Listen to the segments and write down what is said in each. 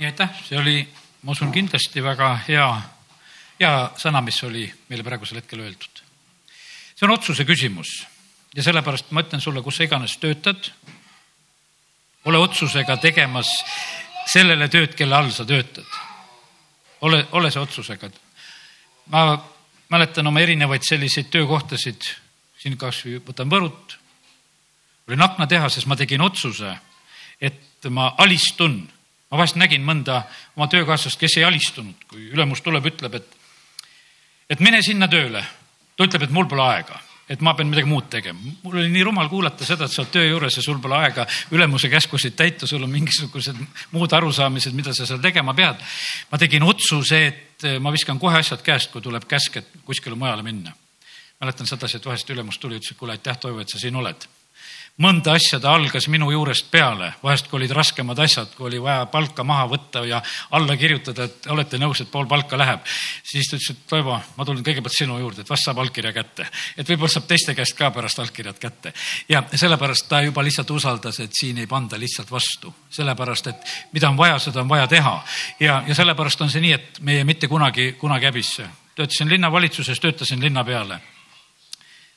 ja aitäh, see oli, ma usun, kindlasti väga hea, hea sõna, mis oli meile praegusel hetkel öeldud. see on otsuse küsimus ja sellepärast ma ütlen sulle, kus sa iganes töötad, ole otsusega tegemas sellele tööd, kelle all sa töötad. ole, ole see otsusega. ma mäletan oma erinevaid selliseid töökohtasid, siin kasvõi võtan Võrut, olin aknatehases, ma tegin otsuse, et ma alistun ma vahest nägin mõnda oma töökaaslast, kes ei alistunud, kui ülemus tuleb, ütleb, et, et mine sinna tööle. ta ütleb, et mul pole aega, et ma pean midagi muud tegema. mul oli nii rumal kuulata seda, et sa oled töö juures ja sul pole aega ülemuse käskusid täita, sul on mingisugused muud arusaamised, mida sa seal tegema pead. ma tegin otsuse, et ma viskan kohe asjad käest, kui tuleb käsk, et kuskile mujale minna. mäletan sedasi, et vahest ülemus tuli, ütles, et kuule, aitäh, Toivo, et sa siin oled mõnda asja ta algas minu juurest peale, vahest kui olid raskemad asjad, kui oli vaja palka maha võtta ja alla kirjutada, et olete nõus, et pool palka läheb. siis ta ütles, et Toivo, ma tulen kõigepealt sinu juurde, et vast saab allkirja kätte. et võib-olla saab teiste käest ka pärast allkirjad kätte. ja sellepärast ta juba lihtsalt usaldas, et siin ei panda lihtsalt vastu, sellepärast et mida on vaja, seda on vaja teha. ja, ja sellepärast on see nii, et meie mitte kunagi, kunagi häbisse. töötasin linnavalitsuses, töötasin linna peale.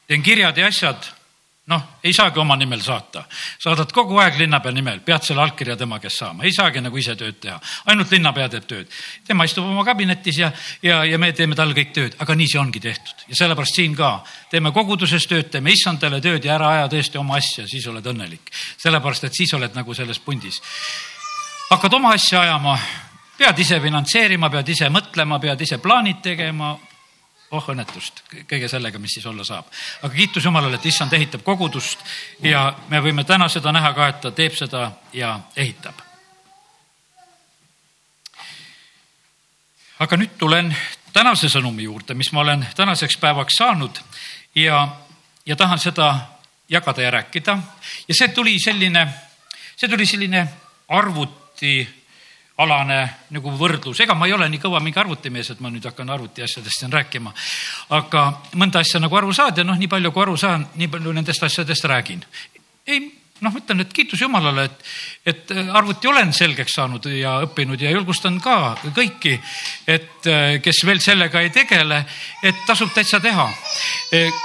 teen kirjad ja asjad noh, ei saagi oma nimel saata, saadad kogu aeg linnapea nimel, pead selle allkirja tema käest saama, ei saagi nagu ise tööd teha, ainult linnapea teeb tööd. tema istub oma kabinetis ja, ja, ja me teeme talle kõik tööd, aga nii see ongi tehtud. Ja sellepärast siin ka. Teeme koguduses tööd, teeme issandale tööd ja ära aja tõesti oma asja, siis oled õnnelik. sellepärast, et siis oled nagu selles pundis. hakkad oma asja ajama, pead ise finantseerima, pead ise mõtlema, pead ise plaanid tegema oh õnnetust kõige sellega, mis siis olla saab. aga kiitus Jumalale, et issand ehitab kogudust ja me võime täna seda näha ka, et ta teeb seda ja ehitab. aga nüüd tulen tänase sõnumi juurde, mis ma olen tänaseks päevaks saanud ja, ja tahan seda jagada ja rääkida. ja see tuli selline, see tuli selline arvuti alane nagu võrdlus, ega ma ei ole nii kõva mingi arvutimees, et ma nüüd hakkan arvuti asjadest siin rääkima. aga mõnda asja nagu aru saad ja noh, nii palju kui aru saan, nii palju nendest asjadest räägin. ei, noh, ütlen, et kiitus Jumalale, et, et arvuti olen selgeks saanud ja õppinud ja julgustan ka kõiki, et kes veel sellega ei tegele, et tasub täitsa teha.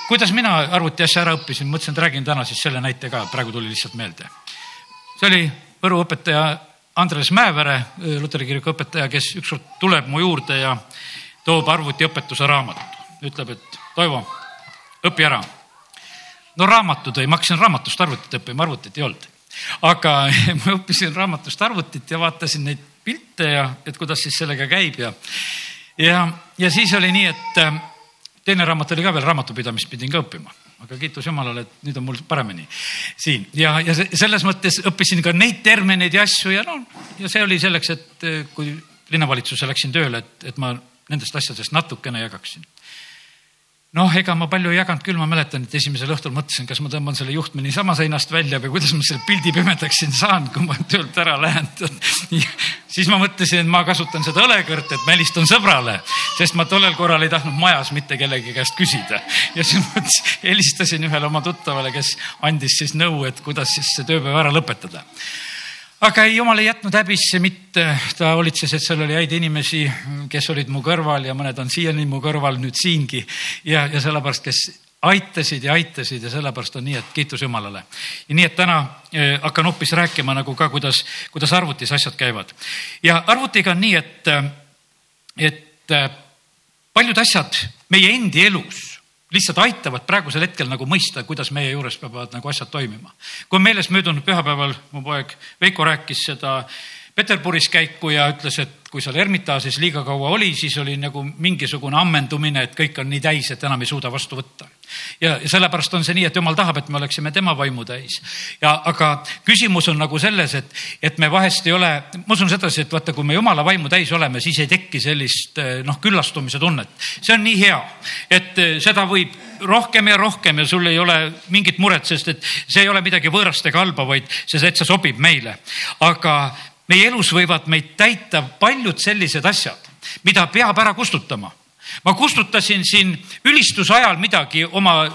kuidas mina arvuti asja ära õppisin, mõtlesin, et räägin täna siis selle näite ka, praegu tuli lihtsalt meelde. see oli Võru õpetaja Andres Mäevere, luteri kiriku õpetaja, kes ükskord tuleb mu juurde ja toob arvutiõpetuse raamatu. ütleb, et Toivo, õpi ära. no raamatu tõi, ma hakkasin raamatust arvutit õppima, arvutit ei olnud. aga ma õppisin raamatust arvutit ja vaatasin neid pilte ja, et kuidas siis sellega käib ja, ja, ja siis oli nii, et äh, teine raamat oli ka veel, raamatupidamist pidin ka õppima aga kiitus Jumalale, et nüüd on mul paremini siin. Ja, ja selles mõttes õppisin ka neid termineid ja asju ja no ja see oli selleks, et eh, kui linnavalitsusse läksin tööle, et, et ma nendest asjadest natukene jagaksin noh, ega ma palju ei jaganud küll, ma mäletan, et esimesel õhtul mõtlesin, kas ma tõmban selle juhtme niisama seinast välja või kuidas ma selle pildi pimedaks siin saan, kui ma töölt ära lähen siis ma mõtlesin, et ma kasutan seda õlekõrt, et ma helistan sõbrale, sest ma tollel korral ei tahtnud majas mitte kellegi käest küsida. ja siis mõtlesin, helistasin ühele oma tuttavale, kes andis siis nõu, et kuidas siis see tööpäev ära lõpetada aga ei, jumal ei jätnud häbisse mitte, ta hoolitses, et seal oli häid inimesi, kes olid mu kõrval ja mõned on siiani mu kõrval nüüd siingi ja, ja sellepärast, kes aitasid ja aitasid ja sellepärast on nii, et kiitus Jumalale. ja nii, et täna eh, hakkan hoopis rääkima nagu ka, kuidas, kuidas arvutis asjad käivad. ja arvutiga on nii, et, et eh, paljud asjad meie endi elus lihtsalt aitavad praegusel hetkel nagu mõista, kuidas meie juures peavad nagu asjad toimima. kui meeles möödunud pühapäeval mu poeg Veiko rääkis seda Peterburis käiku ja ütles, et kui seal Ermitaažis liiga kaua oli, siis oli nagu mingisugune ammendumine, et kõik on nii täis, et enam ei suuda vastu võtta. Ja, sellepärast on see nii, et jumal tahab, et me oleksime tema vaimu täis. ja aga küsimus on nagu selles, et, et me vahest ei ole, ma usun sedasi, et vaata, kui me jumala vaimu täis oleme, siis ei teki sellist noh, küllastumise tunnet. see on nii hea, et seda võib rohkem ja rohkem ja sul ei ole mingit muret, sest et see ei ole midagi võõrast ega halba, vaid see täitsa sobib meile. aga meie elus võivad meid täita paljud sellised asjad, mida peab ära kustutama. Ma kustutasin siin ülistuse ajal midagi oma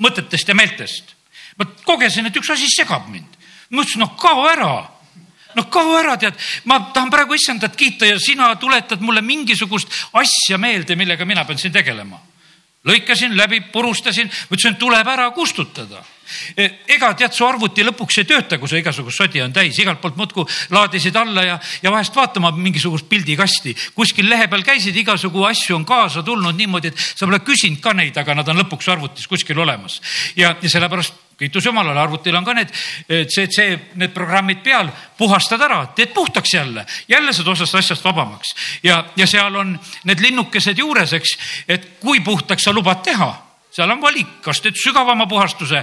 mõtetest ja meeltest. ma kogesin, et üks asi segab mind. ma ütlesin, noh kao ära. noh, kao ära, tead, ma tahan praegu issandat kiita ja sina tuletad mulle mingisugust asja meelde, millega mina pean siin tegelema. lõikasin läbi, purustasin, ütlesin, tuleb ära kustutada ega tead, su arvuti lõpuks ei tööta, kui sa igasugust sodi on täis, igalt poolt muudkui laadisid alla ja, ja vahest vaatama mingisugust pildikasti. kuskil lehe peal käisid, igasugu asju on kaasa tulnud niimoodi, et sa pole küsinud ka neid, aga nad on lõpuks arvutis kuskil olemas. ja, ja sellepärast kiitus Jumalale, arvutil on ka need CC, need programmid peal, puhastad ära, teed puhtaks jälle, jälle saad osast asjast vabamaks ja, ja seal on need linnukesed juures, eks, et kui puhtaks sa lubad teha seal on valik, kas teed sügavama puhastuse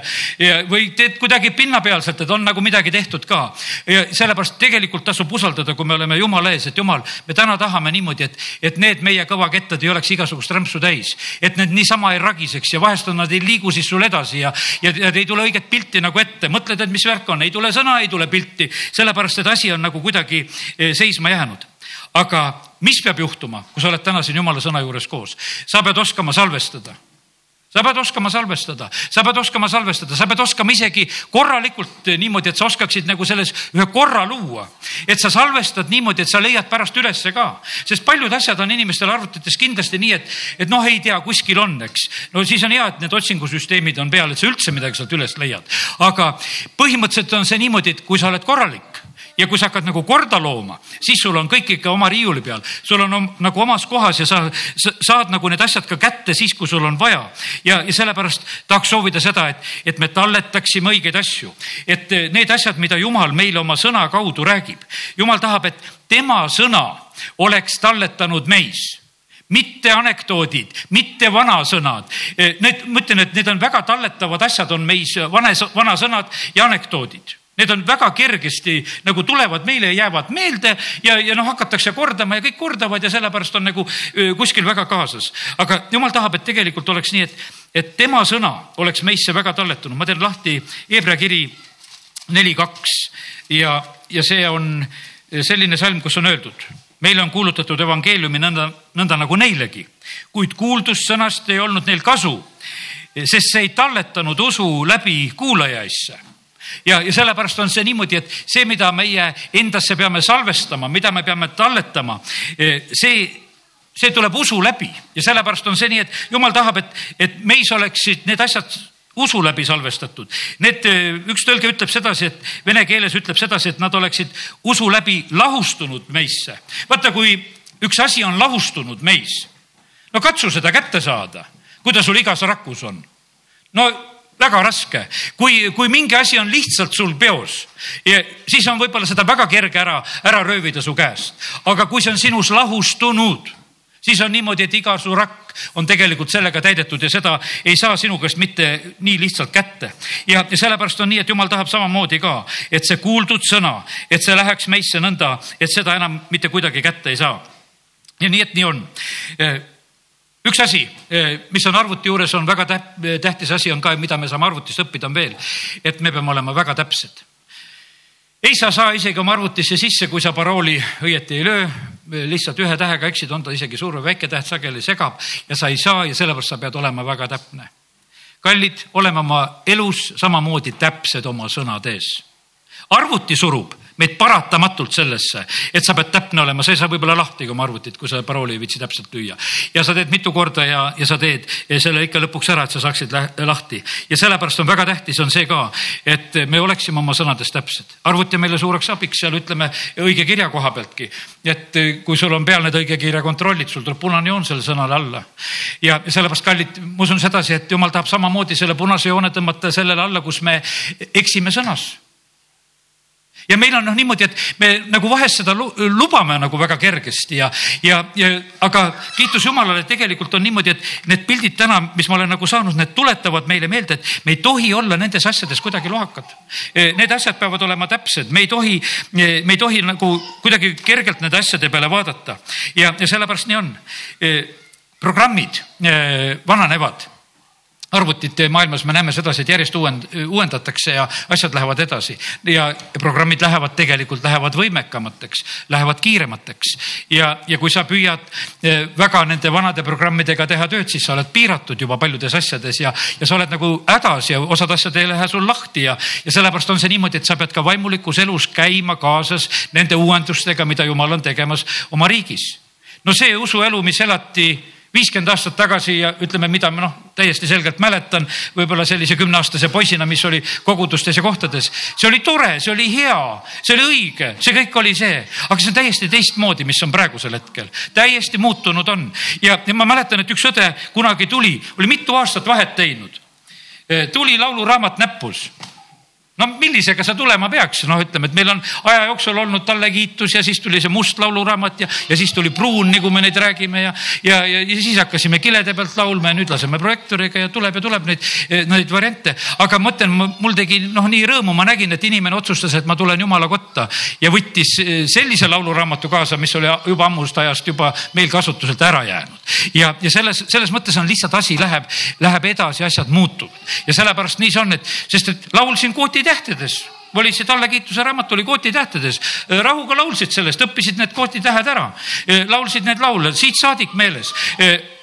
või teed kuidagi pinnapealselt, et on nagu midagi tehtud ka. ja sellepärast tegelikult tasub usaldada, kui me oleme Jumala ees, et Jumal, me täna tahame niimoodi, et, et need meie kõvakettad ei oleks igasugust rämpsu täis. et need niisama ei ragiseks ja vahest nad ei liigu siis sul edasi ja, ja, ja ei tule õiget pilti nagu ette. mõtled, et mis värk on, ei tule sõna, ei tule pilti, sellepärast et asi on nagu kuidagi eh, seisma jäänud aga mis peab juhtuma, kui sa oled täna siin jumala sõna juures koos? sa pead oskama salvestada sa pead oskama salvestada, sa pead oskama salvestada, sa pead oskama isegi korralikult niimoodi, et sa oskaksid nagu selles ühe korra luua. et sa salvestad niimoodi, et sa leiad pärast ülesse ka, sest paljud asjad on inimestel arvutites kindlasti nii, et, et noh, ei tea, kuskil on, eks. no siis on hea, et need otsingusüsteemid on peal, et sa üldse midagi sealt üles leiad. aga põhimõtteliselt on see niimoodi, et kui sa oled korralik ja kui sa hakkad nagu korda looma, siis sul on kõik ikka oma riiuli peal, sul on om, nagu omas kohas ja sa, sa saad nagu need asjad ka kätte siis, kui sul on vaja. ja, ja sellepärast tahaks soovida seda, et, et me talletaksime õigeid asju, et eh, need asjad, mida Jumal meile oma sõna kaudu räägib, Jumal tahab, et tema sõna oleks talletanud meis. Mitte anekdoodid, mitte vanasõnad. Eh, need, ma ütlen, et need on väga talletavad asjad, on meis vanes, vanasõnad ja anekdoodid Need on väga kergesti nagu tulevad meile ja jäävad meelde ja, ja noh, hakatakse kordama ja kõik kordavad ja sellepärast on nagu kuskil väga kaasas. aga jumal tahab, et tegelikult oleks nii, et, et tema sõna oleks meisse väga talletunud. ma teen lahti Hebra kiri neli kaks ja, ja see on selline salm, kus on öeldud meile on kuulutatud evangeeliumi nõnda, nõnda nagu neilegi, kuid kuuldussõnast ei olnud neil kasu, sest see ei talletanud usu läbi kuulajaisse ja, ja sellepärast on see niimoodi, et see, mida meie endasse peame salvestama, mida me peame talletama, eh, see see tuleb usu läbi ja sellepärast on see nii, et jumal tahab, et, et meis oleksid need asjad usu läbi salvestatud. Need, eh, üks tõlge ütleb sedasi, et vene keeles ütleb sedasi, et nad oleksid usu läbi lahustunud meisse. vaata, kui üks asi on lahustunud meis, no katsu seda kätte saada, kui ta sul igas rakus on. no väga raske. kui, kui mingi asi on lihtsalt sul peos, siis on võib-olla seda väga kerge ära, ära röövida su käest. aga kui see on sinus lahustunud, siis on niimoodi, et iga su rakk on tegelikult sellega täidetud ja seda ei saa sinu käest mitte nii lihtsalt kätte. ja, sellepärast on nii, et jumal tahab samamoodi ka, et see kuuldud sõna, et see läheks meisse nõnda, et seda enam mitte kuidagi kätte ei saa. ja nii, et nii on üks asi, eh, mis on arvuti juures, on väga tähtis asi, on ka, mida me saame arvutist õppida, on veel, et me peame olema väga täpsed. ei sa saa isegi oma arvutisse sisse, kui sa parooli õieti ei löö, lihtsalt ühe tähega eksid, on ta isegi suur või väike täht, sageli segab ja sa ei saa ja sellepärast sa pead olema väga täpne. kallid, oleme oma elus samamoodi täpsed oma sõnades. arvuti surub meid paratamatult sellesse, et sa pead täpne olema, sa ei saa võib-olla lahti oma arvutit, kui sa parooli ei viitsi täpselt lüüa. ja sa teed mitu korda ja, ja sa teed selle ikka lõpuks ära, et sa saaksid lahti. ja sellepärast on väga tähtis, on see ka, et me oleksime oma sõnades täpsed. arvuti on meile suureks abiks seal ütleme õige kirja koha pealtki. et kui sul on peal need õige kirja kontrollid, sul tuleb punane joon sellele sõnale alla. ja sellepärast, kallid, ma usun sedasi, et jumal tahab samamoodi selle punase joone tõmmata sellele alla, kus me eksime sõnas ja meil on noh niimoodi, et me nagu vahest seda lubame nagu väga kergesti ja, ja, ja aga kiitus Jumalale, tegelikult on niimoodi, et need pildid täna, mis ma olen nagu saanud, need tuletavad meile meelde, et me ei tohi olla nendes asjades kuidagi lohakad. E, need asjad peavad olema täpsed, me ei tohi, e, me ei tohi nagu kuidagi kergelt nende asjade peale vaadata ja, ja sellepärast nii on. E, programmid vananevad arvutite maailmas me näeme sedasi, et järjest uuend, uuendatakse ja asjad lähevad edasi ja programmid lähevad tegelikult, lähevad võimekamateks, lähevad kiiremateks. ja, ja kui sa püüad eh, väga nende vanade programmidega teha tööd, siis sa oled piiratud juba paljudes asjades ja, ja sa oled nagu hädas ja osad asjad ei lähe sul lahti ja, ja sellepärast on see niimoodi, et sa pead ka vaimulikus elus käima kaasas nende uuendustega, mida jumal on tegemas oma riigis. no see usuelu, mis elati viiskümmend aastat tagasi ja ütleme, mida ma noh, täiesti selgelt mäletan, võib-olla sellise kümneaastase poisina, mis oli kogudustes ja kohtades. see oli tore, see oli hea, see oli õige, see kõik oli see, aga see on täiesti teistmoodi, mis on praegusel hetkel, täiesti muutunud on ja, ja ma mäletan, et üks õde kunagi tuli, oli mitu aastat vahet teinud. tuli lauluraamat näppus no millisega sa tulema peaks, noh, ütleme, et meil on aja jooksul olnud talle kiitus ja siis tuli see must lauluraamat ja, ja siis tuli pruun, nagu me neid räägime ja, ja, ja, ja siis hakkasime kilede pealt laulma ja nüüd laseme projektooriga ja tuleb ja tuleb neid, neid variante. aga ma mõtlen, mul tegi noh, nii rõõmu, ma nägin, et inimene otsustas, et ma tulen jumala kotta ja võttis sellise lauluraamatu kaasa, mis oli juba ammust ajast juba meil kasutuselt ära jäänud. Ja, ja selles, selles mõttes on lihtsalt asi läheb, läheb edasi, asjad muutuvad. Ja sellepärast nii see on, et sest et laulsin kooti tähtedes. Oli see Talle kiituse raamat oli kootitähtedes. rahuga laulsid sellest, õppisid need kootitähed ära, laulsid neid laule siit saadik meeles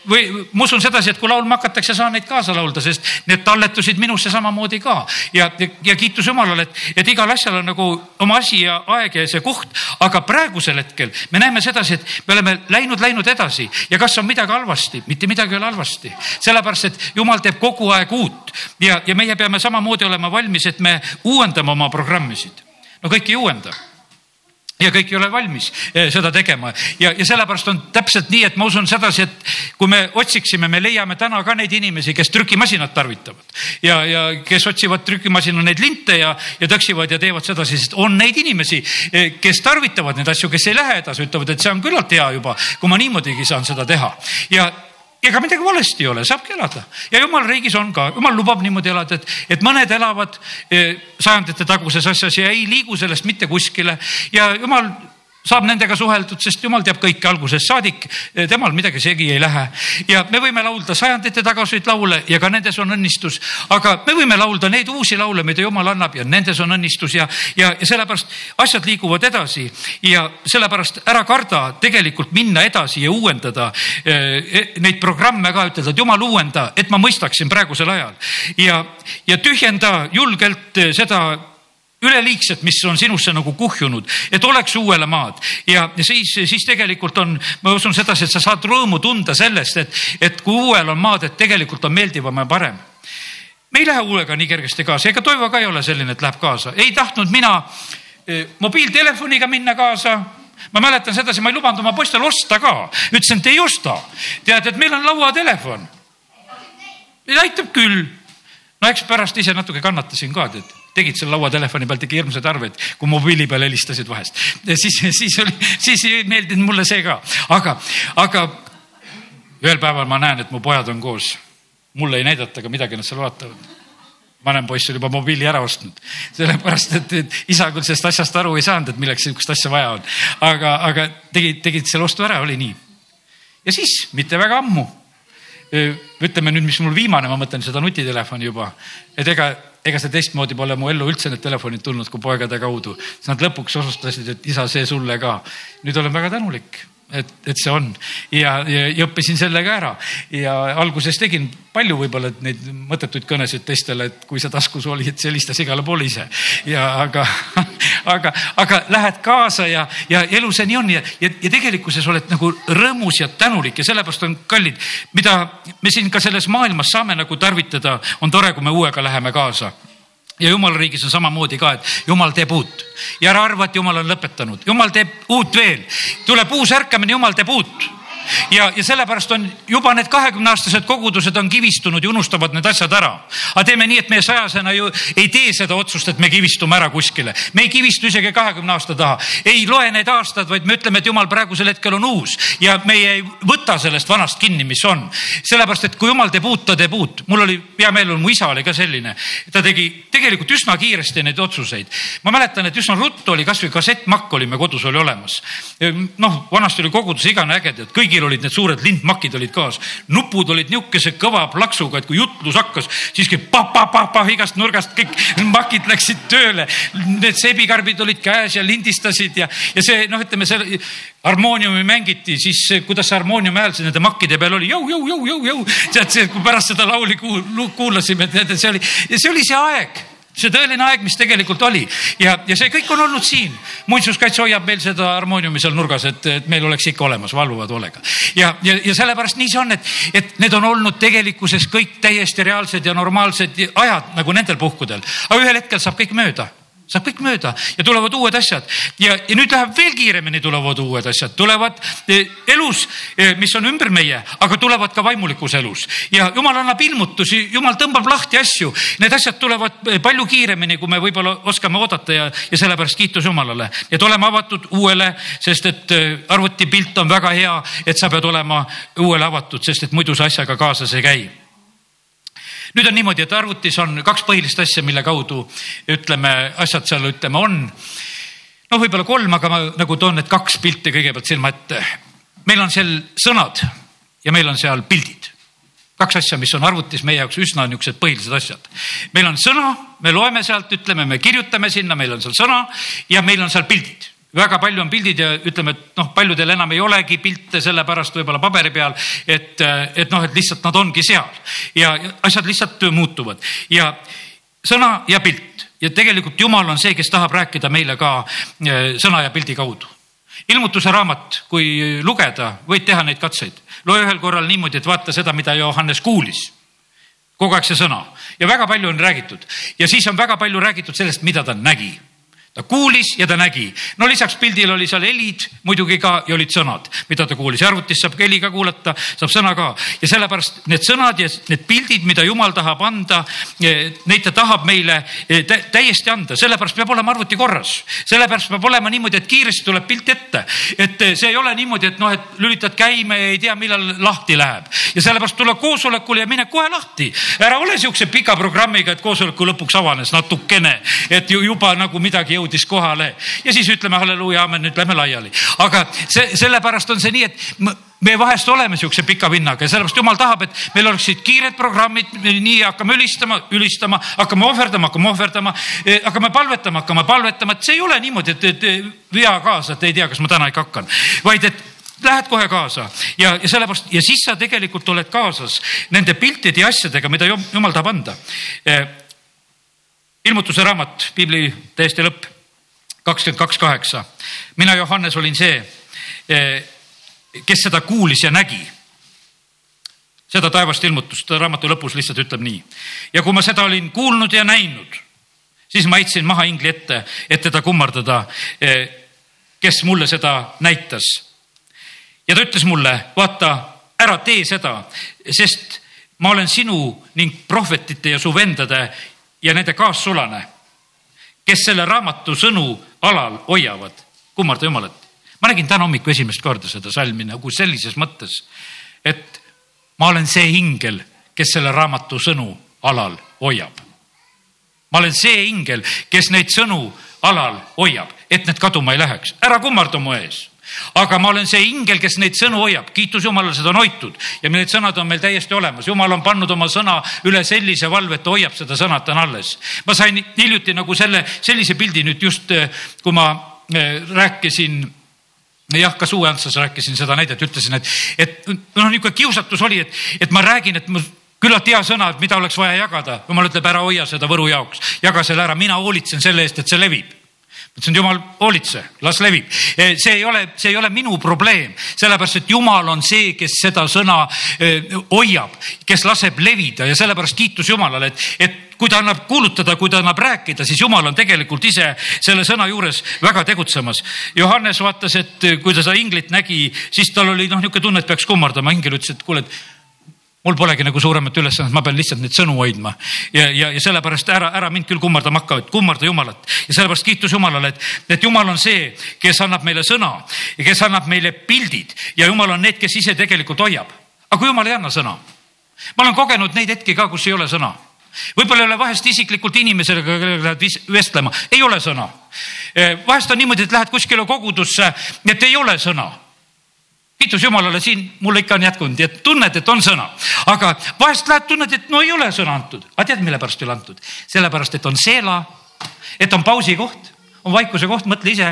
või ma usun sedasi, et kui laulma hakatakse, saan neid kaasa laulda, sest need talletusid minusse samamoodi ka. ja, ja, ja kiitus Jumalale, et, et igal asjal on nagu oma asi ja aeg ja see koht. aga praegusel hetkel me näeme sedasi, et me oleme läinud, läinud edasi ja kas on midagi halvasti, mitte midagi ei ole halvasti. sellepärast, et Jumal teeb kogu aeg uut ja, ja meie peame samamoodi olema valmis, et me uuendame oma programmisid. no kõik ei uuenda ja kõik ei ole valmis eh, seda tegema. Ja, ja sellepärast on täpselt nii, et ma usun sedasi, et kui me otsiksime, me leiame täna ka neid inimesi, kes trükimasinat tarvitavad. Ja, ja kes otsivad trükimasina neid linte ja, ja tõksivad ja teevad sedasi, sest on neid inimesi, eh, kes tarvitavad neid asju, kes ei lähe edasi, ütlevad, et see on küllalt hea juba, kui ma niimoodigi saan seda teha. Ja ega midagi valesti ei ole, saabki elada. Ja jumala riigis on ka, jumal lubab niimoodi elada, et, et mõned elavad eh, sajandite taguses asjas ja ei liigu sellest mitte kuskile. Ja jumal saab nendega suheldud, sest jumal teab kõike algusest saadik, temal midagi segi ei lähe. ja me võime laulda sajandite tagaseid laule ja ka nendes on õnnistus, aga me võime laulda neid uusi laule, mida jumal annab ja nendes on õnnistus ja, ja, ja sellepärast asjad liiguvad edasi. Ja sellepärast ära karda tegelikult minna edasi ja uuendada eh, neid programme ka, ütelda, et jumal uuenda, et ma mõistaksin praegusel ajal. Ja, ja tühjenda julgelt seda üleliigset, mis on sinusse nagu kuhjunud, et oleks uuele maad ja siis, siis tegelikult on, ma usun sedasi, et sa saad rõõmu tunda sellest, et, et kui uuel on maad, et tegelikult on meeldivam ja parem. me ei lähe uuega nii kergesti kaasa, ega Toivo ka ei ole selline, et läheb kaasa, ei tahtnud mina eh, mobiiltelefoniga minna kaasa ma mäletan sedasi, ma ei lubanud oma poistel osta ka, ütlesin, et ei osta. tead, et meil on lauatelefon. aitab küll. no eks pärast ise natuke kannatasin ka, tead tegid seal lauatelefoni peal, tegi hirmsaid arveid, kui mobiili peal helistasid vahest. siis, siis oli, siis ei meeldinud mulle see ka, aga, aga ühel päeval ma näen, et mu pojad on koos. mulle ei näidata ka midagi, nad seal vaatavad vanem poiss oli juba mobiili ära ostnud, sellepärast et, et isa küll sellest asjast aru ei saanud, et milleks sihukest asja vaja on. aga, aga tegid, tegid selle ostu ära, oli nii. ja siis mitte väga ammu, ütleme nüüd, mis mul viimane, ma mõtlen seda nutitelefoni juba, et ega ega see teistmoodi pole mu ellu üldse need telefonid tulnud kui poegade kaudu. siis nad lõpuks otsustasid, et isa, see sulle ka. nüüd olen väga tänulik et, et see on. Ja, ja, ja õppisin selle ka ära. Ja alguses tegin palju võib-olla neid mõttetuid kõnesid teistele, et kui sa taskus olid, et helistas igale poole ise. Ja aga, aga, aga lähed kaasa ja, ja elu see nii on ja, ja, ja tegelikkuses oled nagu rõõmus ja tänulik ja sellepärast on kallid, mida me siin ka selles maailmas saame nagu tarvitada, on tore, kui me uuega läheme kaasa ja jumala riigis on samamoodi ka, et jumal teeb uut. Ja ära arva, et jumal on lõpetanud, jumal teeb uut veel, tuleb uus ärkamine, jumal teeb uut ja, ja sellepärast on juba need kahekümne aastased kogudused on kivistunud ja unustavad need asjad ära. aga teeme nii, et meie sajasena ju ei tee seda otsust, et me kivistume ära kuskile. me ei kivistu isegi kahekümne aasta taha, ei loe need aastad, vaid me ütleme, et jumal praegusel hetkel on uus ja meie ei võta sellest vanast kinni, mis on. sellepärast, et kui jumal teeb uut, ta teeb uut. mul oli hea meel, mu isa oli ka selline, ta tegi tegelikult üsna kiiresti neid otsuseid. ma mäletan, et üsna ruttu oli kasvõi kassettmakk oli me kodus oli olemas. noh, vanasti oli kogudus igane äge, tead kõigil olid need suured lindmakid olid kaas. nupud olid niisuguse kõva plaksuga, et kui jutlus hakkas, siis käib pah-pah-pah-pah igast nurgast kõik makid läksid tööle. Need seebikarbid olid käes ja lindistasid ja, ja see noh, ütleme see harmooniumi mängiti, siis kuidas see harmooniumi hääl nende makkide peal oli jõu, jõu, jõu, jõu, jõu. tead, see, kui pärast seda lauli kuulasime, tead, see oli, see oli see aeg see tõeline aeg, mis tegelikult oli ja, ja see kõik on olnud siin. muinsuskaitse hoiab meil seda harmooniumi seal nurgas, et, et meil oleks ikka olemas valvuva toolega. ja, ja, ja sellepärast nii see on, et, et need on olnud tegelikkuses kõik täiesti reaalsed ja normaalsed ajad nagu nendel puhkudel, aga ühel hetkel saab kõik mööda saab kõik mööda. Ja tulevad uued asjad. Ja, ja nüüd läheb veel kiiremini, tulevad uued asjad, tulevad eh, elus, eh, mis on ümber meie, aga tulevad ka vaimulikus elus. Ja jumal annab ilmutusi, jumal tõmbab lahti asju. Need asjad tulevad eh, palju kiiremini, kui me võib-olla oskame oodata ja, ja sellepärast kiitus Jumalale, et oleme avatud uuele, sest et arvutipilt on väga hea, et sa pead olema uuele avatud, sest et muidu see asjaga kaasas ei käi nüüd on niimoodi, et arvutis on kaks põhilist asja, mille kaudu ütleme, asjad seal ütleme on. no võib-olla kolm, aga ma nagu toon need kaks pilti kõigepealt silma ette. meil on seal sõnad ja meil on seal pildid kaks asja, mis on arvutis meie jaoks üsna niisugused põhilised asjad. meil on sõna, me loeme sealt, ütleme, me kirjutame sinna, meil on seal sõna ja meil on seal pildid väga palju on pildid ja ütleme, et noh, paljudel enam ei olegi pilte sellepärast võib-olla paberi peal, et, et noh, et lihtsalt nad ongi seal ja asjad lihtsalt muutuvad. Ja sõna ja pilt. Ja tegelikult Jumal on see, kes tahab rääkida meile ka eh, sõna ja pildi kaudu. ilmutuse raamat, kui lugeda, võid teha neid katseid. loe ühel korral niimoodi, et vaata seda, mida Johannes kuulis. Kogu aeg see sõna. Ja väga palju on räägitud. Ja siis on väga palju räägitud sellest, mida ta nägi ta kuulis ja ta nägi. no lisaks pildil oli seal helid muidugi ka ja olid sõnad, mida ta kuulis arvutis saab ka kuulata, saab sõna ka ja sellepärast need sõnad ja need pildid, mida jumal tahab anda, eh, neid ta tahab meile eh, täiesti anda, sellepärast peab olema arvuti korras. sellepärast peab olema niimoodi, et kiiresti tuleb pilt ette, et eh, see ei ole niimoodi, et noh, et lülitad käima ja ei tea, millal lahti läheb ja sellepärast tule koosolekule ja mine kohe lahti. ära ole siukse pika programmiga, et koosoleku lõpuks avanes natukene, et juba nagu midagi jõudis jõudis kohale. Ja siis ütleme halleluuja, amen, nüüd lähme laiali. aga see, sellepärast on see nii, et me vahest oleme siukse pika vinnaga ja sellepärast jumal tahab, et meil oleksid kiired programmid, nii hakkame ülistama, ülistama, hakkame ohverdama, hakkame ohverdama, eh, hakkame palvetama, hakkame palvetama, et see ei ole niimoodi, et, et vea kaasa, et ei tea, kas ma täna ikka hakkan, vaid et lähed kohe kaasa. Ja, ja sellepärast ja siis sa tegelikult oled kaasas nende piltide ja asjadega, mida jumal tahab anda. Eh, ilmutuse raamat, piibli täiesti lõpp kakskümmend kaks kaheksa. mina, Johannes, olin see, eh, kes seda kuulis ja nägi. seda taevast ilmutust raamatu lõpus lihtsalt ütleb nii. ja kui ma seda olin kuulnud ja näinud, siis ma heitsin maha ingli ette, et teda kummardada, eh, kes mulle seda näitas. ja ta ütles mulle, vaata, ära tee seda, sest ma olen sinu ning prohvetite ja su vendade ja nende kaassulane kes selle raamatu sõnu alal hoiavad. kummarda Jumalat. ma nägin täna hommikul esimest korda seda salmi nagu sellises mõttes, et ma olen see ingel, kes selle raamatu sõnu alal hoiab. ma olen see ingel, kes neid sõnu alal hoiab, et need kaduma ei läheks. ära kummarda mu ees aga ma olen see ingel, kes neid sõnu hoiab, kiitus Jumalale, seda on hoitud ja need sõnad on meil täiesti olemas. Jumal on pannud oma sõna üle sellise valve, et ta hoiab seda sõna, ta on alles. ma sain hiljuti nagu selle, sellise pildi nüüd just, eh, kui ma eh, rääkisin jah, ka Sue Antsas rääkisin seda näidet, ütlesin, et, et noh, niisugune kiusatus oli, et, et ma räägin, et ma küllalt hea sõna, et mida oleks vaja jagada. jumal ütleb, ära hoia seda Võru jaoks, jaga selle ära, mina hoolitsen selle eest, et see levib ütlesin, jumal, hoolitse, las levib. Eh, see ei ole, see ei ole minu probleem, sellepärast et jumal on see, kes seda sõna eh, hoiab, kes laseb levida ja sellepärast kiitus Jumalale, et, et kui ta annab kuulutada, kui ta annab rääkida, siis Jumal on tegelikult ise selle sõna juures väga tegutsemas. Johannes vaatas, et kui ta seda inglit nägi, siis tal oli noh, niisugune tunne, et peaks kummardama. ingel ütles, et kuule, et mul polegi nagu suuremat ülesannet, ma pean lihtsalt neid sõnu hoidma. Ja, ja, ja sellepärast ära, ära mind küll kummardama hakka, et kummarda Jumalat. Ja sellepärast kiitus Jumalale, et, et Jumal on see, kes annab meile sõna ja kes annab meile pildid. Ja Jumal on need, kes ise tegelikult hoiab. aga kui Jumal ei anna sõna, ma olen kogenud neid hetki ka, kus ei ole sõna. Võib-olla ei ole vahest isiklikult inimesega, kellega lähed vestlema, ei ole sõna. vahest on niimoodi, et lähed kuskile kogudusse, et ei ole sõna kiitus Jumalale, siin mul ikka on jätkunud ja tunned, et on sõna. aga vahest lähed, tunned, et no ei ole sõna antud. aga tead, mille pärast ei ole antud? sellepärast, et on seela, et on pausi koht on vaikuse koht, mõtle ise,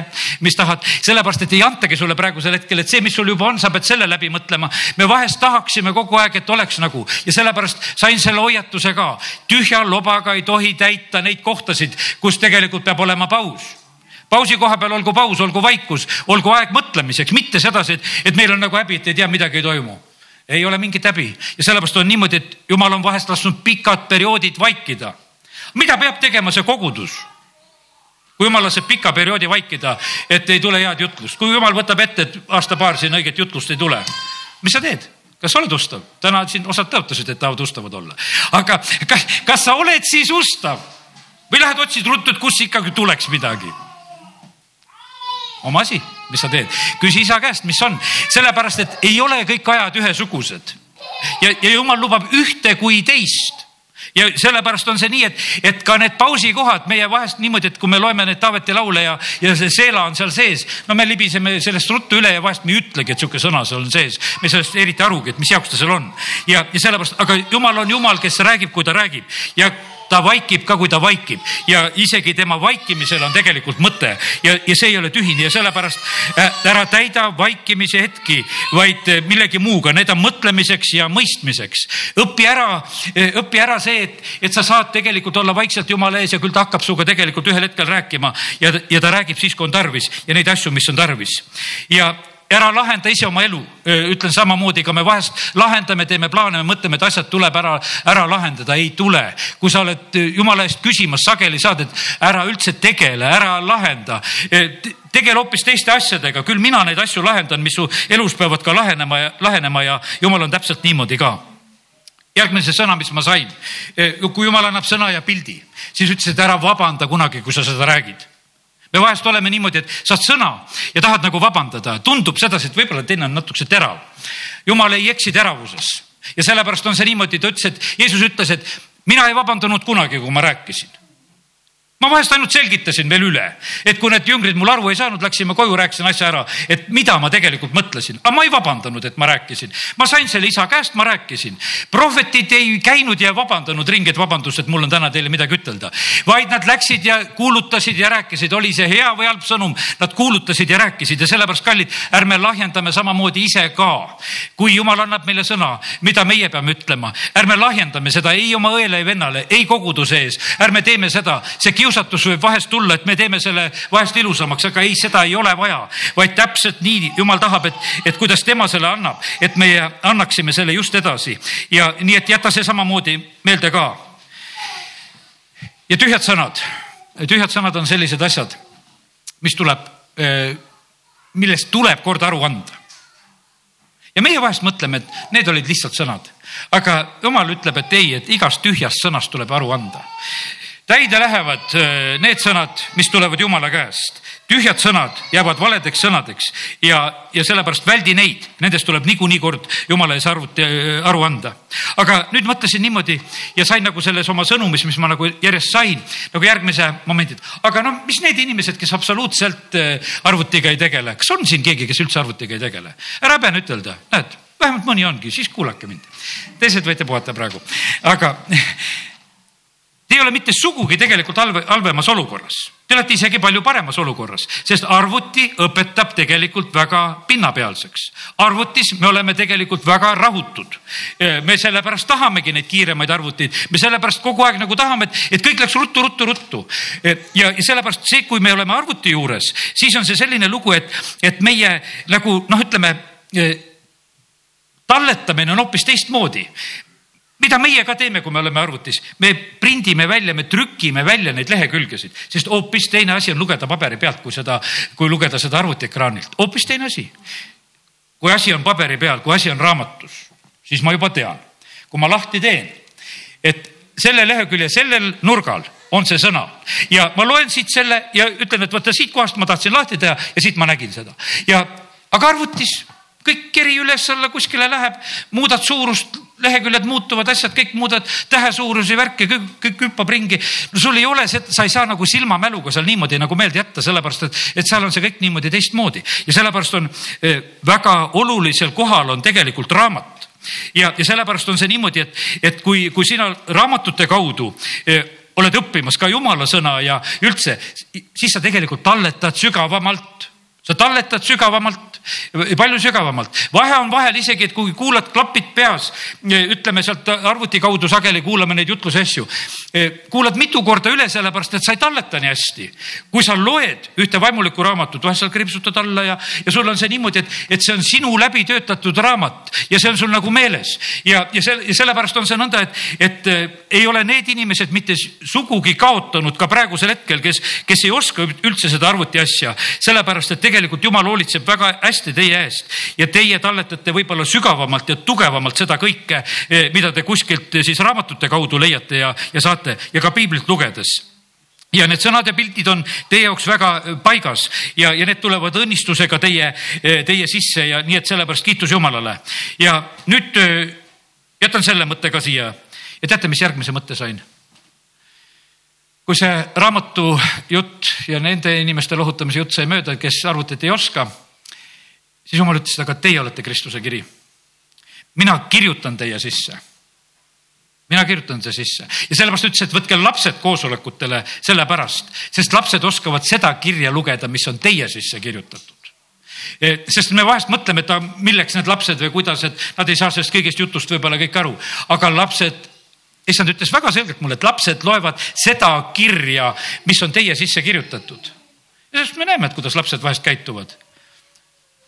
mis tahad, sellepärast et ei antagi sulle praegusel hetkel, et see, mis sul juba on, sa pead selle läbi mõtlema. me vahest tahaksime kogu aeg, et oleks nagu ja sellepärast sain selle hoiatuse ka. tühja lobaga ei tohi täita neid kohtasid, kus tegelikult peab olema paus pausi koha peal olgu paus, olgu vaikus, olgu aeg mõtlemiseks, mitte sedasi, et, et meil on nagu häbi, et ei tea, midagi ei toimu. ei ole mingit häbi ja sellepärast on niimoodi, et jumal on vahest lasknud pikad perioodid vaikida. mida peab tegema see kogudus? kui jumal laseb pika perioodi vaikida, et ei tule head jutlust, kui jumal võtab ette, et aasta-paar siin õiget jutlust ei tule, mis sa teed? kas sa oled ustav? täna siin osad tõotasid, et tahavad ustavad olla. aga kas, kas sa oled siis ustav või lähed otsid ruttu, et kus ikkagi tuleks midagi? Oma asi, mis sa teed, küsi isa käest, mis on, sellepärast et ei ole kõik ajad ühesugused. ja, ja jumal lubab ühte kui teist. Ja sellepärast on see nii, et, et ka need pausikohad meie vahest niimoodi, et kui me loeme neid Taaveti laule ja, ja see seela on seal sees, no me libiseme sellest ruttu üle ja vahest me ei ütlegi, et sihuke sõna seal on sees. me sellest eriti arugi, et mis jaoks ta seal on. Ja, ja sellepärast, aga jumal on jumal, kes räägib, kui ta räägib. Ja ta vaikib ka, kui ta vaikib. Ja isegi tema vaikimisel on tegelikult mõte. Ja, ja see ei ole tühine ja sellepärast äh, ära täida vaikimise hetki, vaid äh, millegi muuga, need on mõtlemiseks ja mõistmiseks. õpi ära, äh, õpi ära see, et, et sa saad tegelikult olla vaikselt Jumala ees ja küll ta hakkab sinuga tegelikult ühel hetkel rääkima. Ja, ja ta räägib siis, kui on tarvis. Ja neid asju, mis on tarvis. ja ära lahenda ise oma elu, ütlen samamoodi, ka me vahest lahendame, teeme plaane, me mõtleme, et asjad tuleb ära, ära lahendada, ei tule. kui sa oled jumala eest küsimas, sageli saad, et ära üldse tegele, ära lahenda. Tegele hoopis teiste asjadega, küll mina neid asju lahendan, mis su elus peavad ka lahenema ja lahenema ja jumal on täpselt niimoodi ka. Järgmine see sõna, mis ma sain, kui jumal annab sõna ja pildi, siis ütles, et ära vabanda kunagi, kui sa seda räägid me vahest oleme niimoodi, et saad sõna ja tahad nagu vabandada, tundub sedasi, et võib-olla teine on natukese terav. jumal ei eksi teravuses. Ja sellepärast on see niimoodi, ta ütles, et Jeesus ütles, et mina ei vabandanud kunagi, kui ma rääkisin ma vahest ainult selgitasin veel üle, et kui need jüngrid mul aru ei saanud, läksime koju, rääkisin asja ära, et mida ma tegelikult mõtlesin, aga ma ei vabandanud, et ma rääkisin. ma sain selle isa käest, ma rääkisin. prohvetid ei käinud ja vabandanud ringi, et vabandust, et mul on täna teile midagi ütelda, vaid nad läksid ja kuulutasid ja rääkisid, oli see hea või halb sõnum, nad kuulutasid ja rääkisid ja sellepärast, kallid, ärme lahjendame samamoodi ise ka. kui jumal annab meile sõna, mida meie peame ütlema, ärme lahjendame seda ei oma õele ja vennale, ei koguduse ees, ärme teeme seda, see kiusatus kiusatus võib vahest tulla, et me teeme selle vahest ilusamaks, aga ei, seda ei ole vaja, vaid täpselt nii jumal tahab, et, et kuidas tema selle annab, et meie annaksime selle just edasi. Ja nii, et jäta see samamoodi meelde ka. ja tühjad sõnad, tühjad sõnad on sellised asjad, mis tuleb, eh, millest tuleb kord aru anda. Ja meie vahest mõtleme, et need olid lihtsalt sõnad, aga jumal ütleb, et ei, et igast tühjast sõnast tuleb aru anda täide lähevad äh, need sõnad, mis tulevad Jumala käest. tühjad sõnad jäävad valedeks sõnadeks ja, ja sellepärast väldi neid, nendest tuleb niikuinii kord Jumala ees arvuti, äh, aru anda. aga nüüd mõtlesin niimoodi ja sain nagu selles oma sõnumis, mis ma nagu järjest sain, nagu järgmise momendi, et aga noh, mis need inimesed, kes absoluutselt äh, arvutiga ei tegele, kas on siin keegi, kes üldse arvutiga ei tegele? ära häbene ütelda, näed, vähemalt mõni ongi, siis kuulake mind. teised võite puhata praegu, aga Te ei ole mitte sugugi tegelikult halve, halvemas olukorras. Te olete isegi palju paremas olukorras, sest arvuti õpetab tegelikult väga pinnapealseks. arvutis me oleme tegelikult väga rahutud. me sellepärast tahamegi neid kiiremaid arvuteid, me sellepärast kogu aeg nagu tahame, et, et kõik läks ruttu, ruttu, ruttu. ja, sellepärast see, kui me oleme arvuti juures, siis on see selline lugu, et, et meie nagu noh, ütleme talletamine on hoopis teistmoodi mida meie ka teeme, kui me oleme arvutis, me prindime välja, me trükime välja neid lehekülgesid, sest hoopis teine asi on lugeda paberi pealt, kui seda, kui lugeda seda arvutiekraanilt, hoopis teine asi. kui asi on paberi peal, kui asi on raamatus, siis ma juba tean, kui ma lahti teen, et selle lehekülje sellel nurgal on see sõna. Ja ma loen siit selle ja ütlen, et vaata siit kohast ma tahtsin lahti teha ja siit ma nägin seda. Ja aga arvutis kõik keri üles-alla kuskile läheb, muudad suurust leheküljed muutuvad, asjad kõik muudad, tähesuurusi, värke, kõik, kõik hüppab ringi. no sul ei ole sa ei saa nagu silmamäluga seal niimoodi nagu meelde jätta, sellepärast et, et seal on see kõik niimoodi teistmoodi. Ja sellepärast on eh, väga olulisel kohal on tegelikult raamat. Ja, ja sellepärast on see niimoodi, et, et kui, kui sina raamatute kaudu eh, oled õppimas ka jumala sõna ja üldse, siis sa tegelikult talletad sügavamalt, sa talletad sügavamalt palju sügavamalt. vahe on vahel isegi, et kui kuulad klapid peas, ütleme sealt arvuti kaudu sageli kuulame neid jutluse asju. kuulad mitu korda üle, sellepärast et sa ei talleta nii hästi. kui sa loed ühte vaimulikku raamatut, vahest seal kriipsutad alla ja, ja sul on see niimoodi, et, et see on sinu läbi töötatud raamat ja see on sul nagu meeles. ja, ja selle, sellepärast on see nõnda, et, et äh, ei ole need inimesed mitte sugugi kaotanud ka praegusel hetkel, kes, kes ei oska üldse seda arvuti asja, sellepärast et tegelikult jumal hoolitseb väga hästi hästi teie eest ja teie talletate võib-olla sügavamalt ja tugevamalt seda kõike, eh, mida te kuskilt eh, siis raamatute kaudu leiate ja, ja saate ja ka piiblit lugedes ja need sõnad ja pildid on teie jaoks väga eh, paigas ja, ja need tulevad õnnistusega teie, teie sisse ja nii, et sellepärast kiitus Jumalale. ja nüüd jätan selle mõtte ka siia ja teate, mis järgmise mõtte sain? kui see raamatu jutt ja nende inimeste lohutamise jutt sai mööda, kes arvutit ei oska, siis jumal ütles, aga teie olete Kristuse kiri. mina kirjutan teie sisse. mina kirjutan teie sisse ja sellepärast ütles, et võtke lapsed koosolekutele sellepärast, sest lapsed oskavad seda kirja lugeda, mis on teie sisse kirjutatud e, sest me vahest mõtleme, et milleks need lapsed või kuidas, et nad ei saa sellest kõigest jutust võib-olla kõik aru, aga lapsed issand ütles väga selgelt mulle, et lapsed loevad seda kirja, mis on teie sisse kirjutatud. ja sest me näeme, et kuidas lapsed vahest käituvad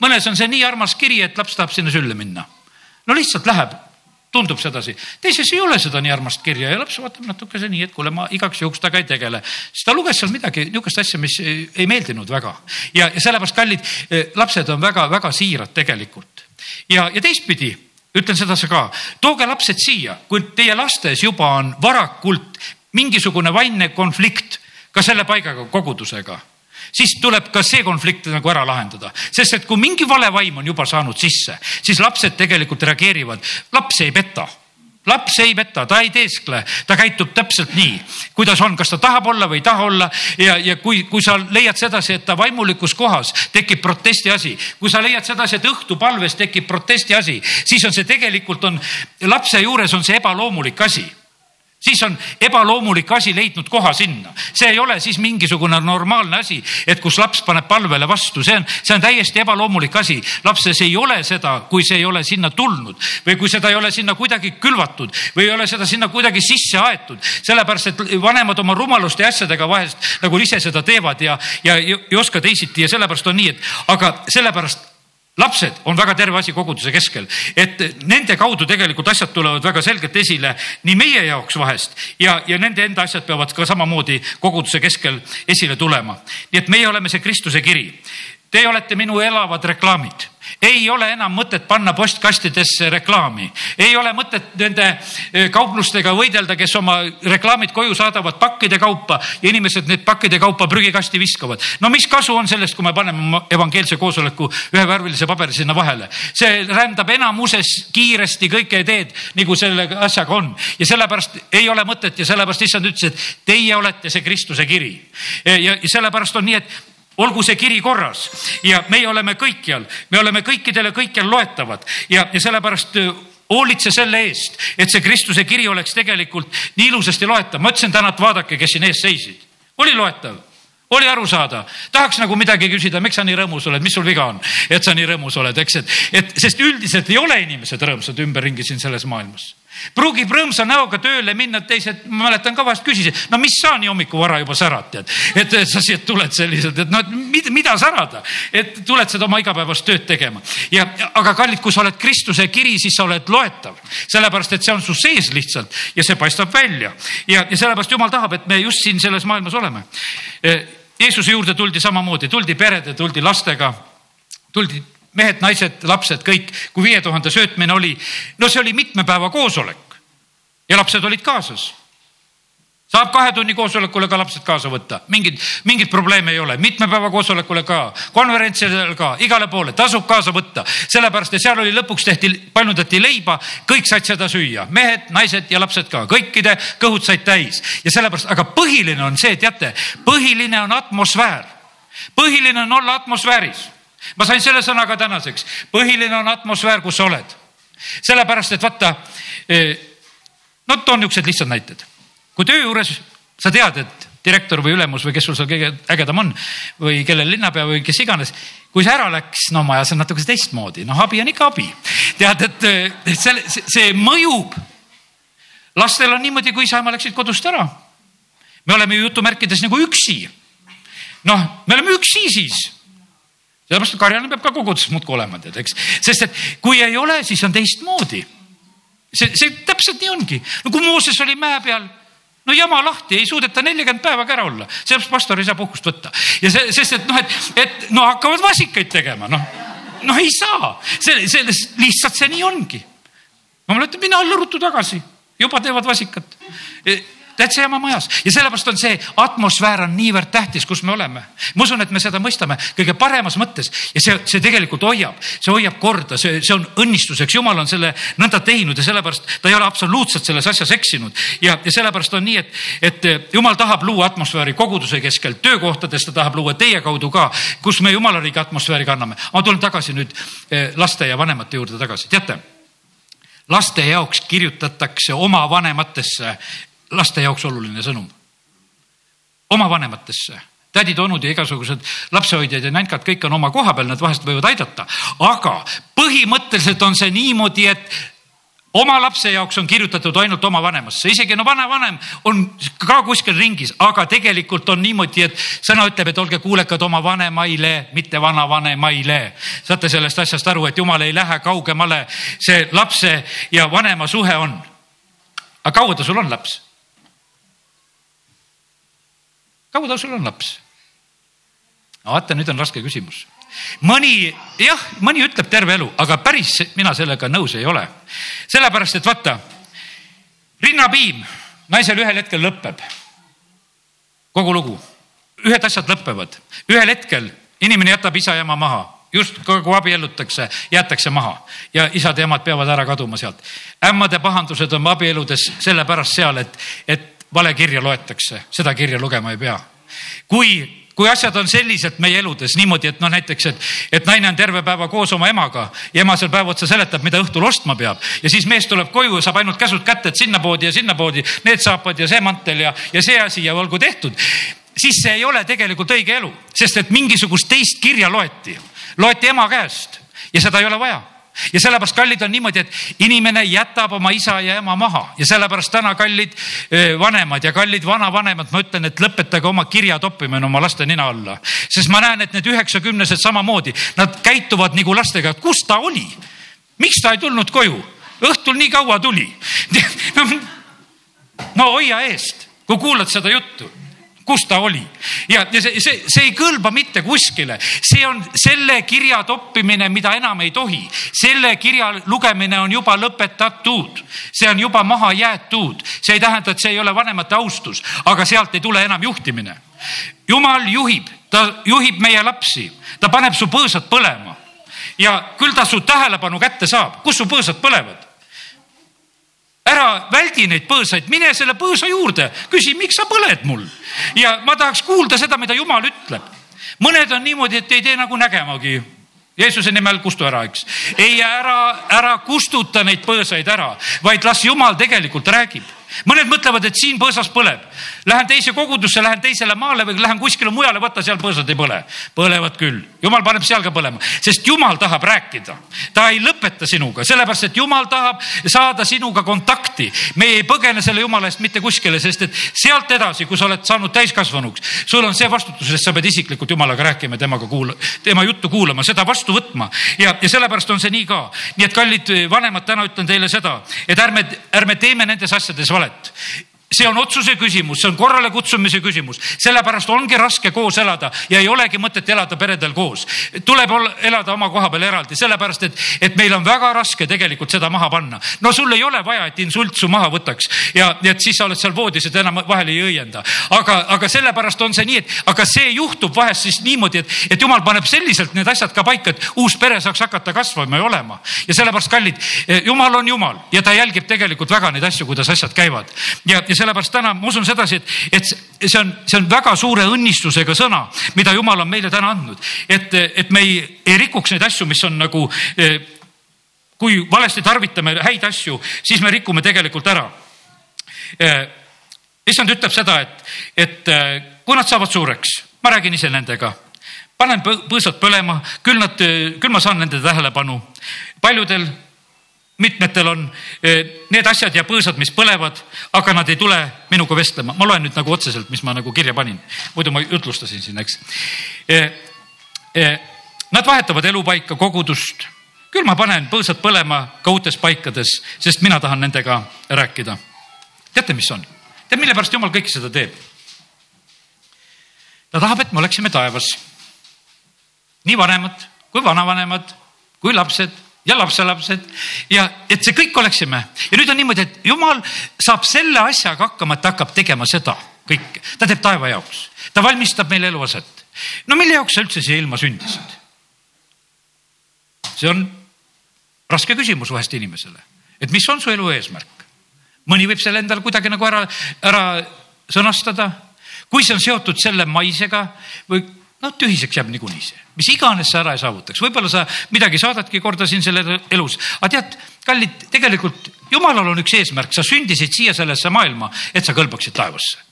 mõnes on see nii armas kiri, et laps tahab sinna sülle minna. no lihtsalt läheb, tundub sedasi. teises ei ole seda nii armast kirja ja laps vaatab natukese nii, et kuule, ma igaks juhuks temaga ei tegele. siis ta luges seal midagi, niisugust asja, mis ei meeldinud väga. ja, ja sellepärast, kallid eh, lapsed on väga-väga siirad tegelikult. ja, ja teistpidi ütlen sedasi ka, tooge lapsed siia, kui teie lastes juba on varakult mingisugune vaimne konflikt ka selle paigaga, kogudusega siis tuleb ka see konflikt nagu ära lahendada, sest et kui mingi vale vaim on juba saanud sisse, siis lapsed tegelikult reageerivad, laps ei peta. Laps ei peta, ta ei teeskle, ta käitub täpselt nii, kuidas on, kas ta tahab olla või ei taha olla. Ja, ja kui, kui sa leiad sedasi, et ta vaimulikus kohas tekib protesti asi, kui sa leiad sedasi, et õhtupalves tekib protesti asi, siis on see tegelikult on lapse juures on see ebaloomulik asi siis on ebaloomulik asi leidnud koha sinna. see ei ole siis mingisugune normaalne asi, et kus laps paneb palvele vastu, see on, see on täiesti ebaloomulik asi. lapses ei ole seda, kui see ei ole sinna tulnud või kui seda ei ole sinna kuidagi külvatud või ei ole seda sinna kuidagi sisse aetud. sellepärast, et vanemad oma rumaluste ja asjadega vahest nagu ise seda teevad ja, ja ei oska teisiti ja sellepärast on nii, et aga sellepärast lapsed on väga terve asi koguduse keskel, et nende kaudu tegelikult asjad tulevad väga selgelt esile nii meie jaoks vahest ja, ja nende enda asjad peavad ka samamoodi koguduse keskel esile tulema. nii et meie oleme see Kristuse kiri. Te olete minu elavad reklaamid ei ole enam mõtet panna postkastidesse reklaami, ei ole mõtet nende e, kauplustega võidelda, kes oma reklaamid koju saadavad pakkide kaupa ja inimesed need pakkide kaupa prügikasti viskavad. no mis kasu on sellest, kui me paneme evangeelse koosoleku ühevärvilise paberi sinna vahele? see rändab enamuses kiiresti kõike teed, nagu selle asjaga on ja sellepärast ei ole mõtet ja sellepärast issand ütles, et teie olete see Kristuse kiri. E, ja sellepärast on nii, et olgu see kiri korras ja meie oleme kõikjal, me oleme kõikidele kõikjal loetavad ja, ja sellepärast äh, hoolitse selle eest, et see Kristuse kiri oleks tegelikult nii ilusasti loetav. ma ütlesin täna, et vaadake, kes siin ees seisid. oli loetav? oli aru saada, tahaks nagu midagi küsida, miks sa nii rõõmus oled, mis sul viga on, et sa nii rõõmus oled, eks, et, et sest üldiselt ei ole inimesed rõõmsad ümberringi siin selles maailmas pruugib rõõmsa näoga tööle minna, teised, ma mäletan ka vahest küsisid, no mis sa nii hommikuvara juba särad, tead. et sa siia tuled selliselt, et noh, mida, mida särada, et tuled seda oma igapäevast tööd tegema. ja, aga kallid, kui sa oled Kristuse kiri, siis sa oled loetav, sellepärast et see on su sees lihtsalt ja see paistab välja. ja, ja sellepärast jumal tahab, et me just siin selles maailmas oleme. Jeesuse juurde tuldi samamoodi, tuldi perede, tuldi lastega, tuldi mehed, naised, lapsed, kõik, kui viie tuhande söötmine oli, no see oli mitme päeva koosolek ja lapsed olid kaasas. saab kahe tunni koosolekule ka lapsed kaasa võtta, mingit, mingit probleemi ei ole, mitme päeva koosolekule ka, konverentsidel ka, igale poole tasub kaasa võtta. sellepärast, et seal oli lõpuks tehti, paljundati leiba, kõik said seda süüa, mehed, naised ja lapsed ka, kõikide kõhud said täis ja sellepärast, aga põhiline on see, teate, põhiline on atmosfäär. põhiline on olla atmosfääris. Ma sain selle sõna ka tänaseks, põhiline on atmosfäär, kus sa oled. sellepärast, et vaata, eh, no toon niisugused lihtsad näited kui töö juures sa tead, et direktor või ülemus või kes sul seal kõige ägedam on või kellel linnapea või kes iganes. kui see ära läks, no majas on natukese teistmoodi, noh, abi on ikka abi. tead, et see, see mõjub. lastel on niimoodi, kui isa-ema läksid kodust ära. me oleme ju jutumärkides nagu üksi. noh, me oleme üksi siis sellepärast karjane peab ka koguduses muudkui olema, tead, eks, sest et kui ei ole, siis on teistmoodi. see, see täpselt nii ongi, no kui Mooses oli mäe peal no jama lahti, ei suudeta nelikümmend päeva ka ära olla, sellepärast pastor ei saa puhkust võtta. Ja see, sest et noh, et, et no hakkavad vasikaid tegema, noh, noh ei saa, see, selles lihtsalt see nii ongi. ma mõtlen, mine alla ruttu tagasi, juba teevad vasikat täitsa jama majas ja sellepärast on see atmosfäär on niivõrd tähtis, kus me oleme. ma usun, et me seda mõistame kõige paremas mõttes ja see, see tegelikult hoiab, see hoiab korda, see, see on õnnistuseks, jumal on selle nõnda teinud ja sellepärast ta ei ole absoluutselt selles asjas eksinud. ja, ja sellepärast on nii, et, et jumal tahab luua atmosfääri koguduse keskel, töökohtades ta tahab luua teie kaudu ka, kus me jumala riigi atmosfääri kanname. ma tulen tagasi nüüd eh, laste ja vanemate juurde tagasi, teate laste jaoks kirjutatakse oma vanematesse laste jaoks oluline sõnum. oma vanematesse tädid-onud ja igasugused lapsehoidjad ja nänkad, kõik on oma koha peal, nad vahest võivad aidata, aga põhimõtteliselt on see niimoodi, et oma lapse jaoks on kirjutatud ainult oma vanemasse, isegi no vanavanem on ka kuskil ringis, aga tegelikult on niimoodi, et sõna ütleb, et olge kuulekad oma vanemaile, mitte vanavanemaile. saate sellest asjast aru, et jumal ei lähe kaugemale, see lapse ja vanema suhe on. aga kaua ta sul on laps? Kaua ta sul on laps? vaata, nüüd on raske küsimus. mõni, jah, mõni ütleb terve elu, aga päris mina sellega nõus ei ole. sellepärast, et vaata, rinnapiim naisel ühel hetkel lõpeb. kogu lugu, ühed asjad lõpevad, ühel hetkel inimene jätab isa ja ema maha just kui abiellutakse, jäetakse maha ja isad ja emad peavad ära kaduma sealt. ämmade pahandused on abieludes sellepärast seal, et, et vale kirja loetakse, seda kirja lugema ei pea. kui kui asjad on sellised meie eludes niimoodi, et noh, näiteks, et, et naine on terve päeva koos oma emaga ja ema seal päev otsa seletab, mida õhtul ostma peab ja siis mees tuleb koju ja saab ainult käsud kätte, et sinna poodi ja sinna poodi, need saapad ja see mantel ja, ja see asi ja olgu tehtud. siis see ei ole tegelikult õige elu, sest et mingisugust teist kirja loeti, loeti ema käest ja seda ei ole vaja ja sellepärast, kallid, on niimoodi, et inimene jätab oma isa ja ema maha. Ja sellepärast täna, kallid vanemad ja kallid vanavanemad, ma ütlen, et lõpetage oma kirja toppimine oma laste nina alla. sest ma näen, et need üheksakümnesed samamoodi, nad käituvad nagu lastega, et kus ta oli, miks ta ei tulnud koju, õhtul nii kaua tuli. No hoia eest, kui kuulad seda juttu kus ta oli? Ja, ja see, see, see ei kõlba mitte kuskile, see on selle kirja toppimine, mida enam ei tohi. selle kirja lugemine on juba lõpetatud, see on juba maha jäetud, see ei tähenda, et see ei ole vanemate austus, aga sealt ei tule enam juhtimine. jumal juhib, ta juhib meie lapsi, ta paneb su põõsad põlema. Ja küll ta su tähelepanu kätte saab, kus su põõsad põlevad ära väldi neid põõsaid, mine selle põõsa juurde, küsi, miks sa põled mul ja ma tahaks kuulda seda, mida Jumal ütleb. mõned on niimoodi, et ei tee nagu nägemagi. Jeesuse nimel kustu ära, eks. ei, ära, ära kustuta neid põõsaid ära, vaid las Jumal tegelikult räägib mõned mõtlevad, et siin põõsas põleb. Lähen teise kogudusse, lähen teisele maale või lähen kuskile mujale, vaata seal põõsad ei põle. põlevad küll, jumal paneb seal ka põlema, sest jumal tahab rääkida. ta ei lõpeta sinuga, sellepärast et jumal tahab saada sinuga kontakti. me ei põgene selle jumala eest mitte kuskile, sest et sealt edasi, kui sa oled saanud täiskasvanuks, sul on see vastutus, et sa pead isiklikult jumalaga rääkima, temaga kuula-, tema juttu kuulama, seda vastu võtma ja, ja sellepärast on see nii ka. nii et kallid vanemad, täna ütlen teile seda, et ärme, ärme teeme nendes asjades valet What? See on otsuse küsimus, see on korrale kutsumise küsimus, sellepärast ongi raske koos elada ja ei olegi mõtet elada peredel koos. tuleb elada oma koha peal eraldi, sellepärast et, et meil on väga raske tegelikult seda maha panna. no sul ei ole vaja, et insult su maha võtaks ja, ja et siis sa oled seal voodis, et enam vahele ei õienda. aga, aga sellepärast on see nii, et aga see juhtub vahest siis niimoodi, et, et jumal paneb selliselt need asjad ka paika, et uus pere saaks hakata kasvama ja olema. ja sellepärast, kallid, jumal on jumal ja ta jälgib tegelikult väga neid asju, kuidas asjad käivad. ja, ja sellepärast täna ma usun sedasi, et, et see on, see on väga suure õnnistusega sõna, mida jumal on meile täna andnud. et, et me ei, ei rikuks neid asju, mis on nagu, kui valesti tarvitame häid asju, siis me rikume tegelikult ära. issand ütleb seda, et, et kui nad saavad suureks, ma räägin ise nendega panen põõsad põlema, küll nad, küll ma saan nende tähelepanu. paljudel mitmetel on eh, need asjad ja põõsad, mis põlevad, aga nad ei tule minuga vestlema. ma loen nüüd nagu otseselt, mis ma nagu kirja panin, muidu ma jutlustasin siin, eks. Eh, eh, nad vahetavad elupaika, kogudust, küll ma panen põõsad põlema ka uutes paikades, sest mina tahan nendega rääkida. teate, mis on? tead, mille pärast jumal kõike seda teeb? ta tahab, et me oleksime taevas. nii vanemad kui vanavanemad kui lapsed ja lapselapsed ja et see kõik oleksime. ja nüüd on niimoodi, et jumal saab selle asjaga hakkama, et ta hakkab tegema seda kõike, ta teeb taeva jaoks, ta valmistab meile eluaset. no mille jaoks sa üldse siia ilma sündisid? see on raske küsimus vahest inimesele, et mis on su elu eesmärk. mõni võib selle endale kuidagi nagu ära, ära sõnastada. kui see on seotud selle maisega või no tühiseks jääb niikuinii see, mis iganes sa ära ei saavutaks, võib-olla sa midagi saadadki korda siin selle elus, aga tead, kallid, tegelikult jumalal on üks eesmärk, sa sündisid siia sellesse maailma, et sa kõlbaksid taevasse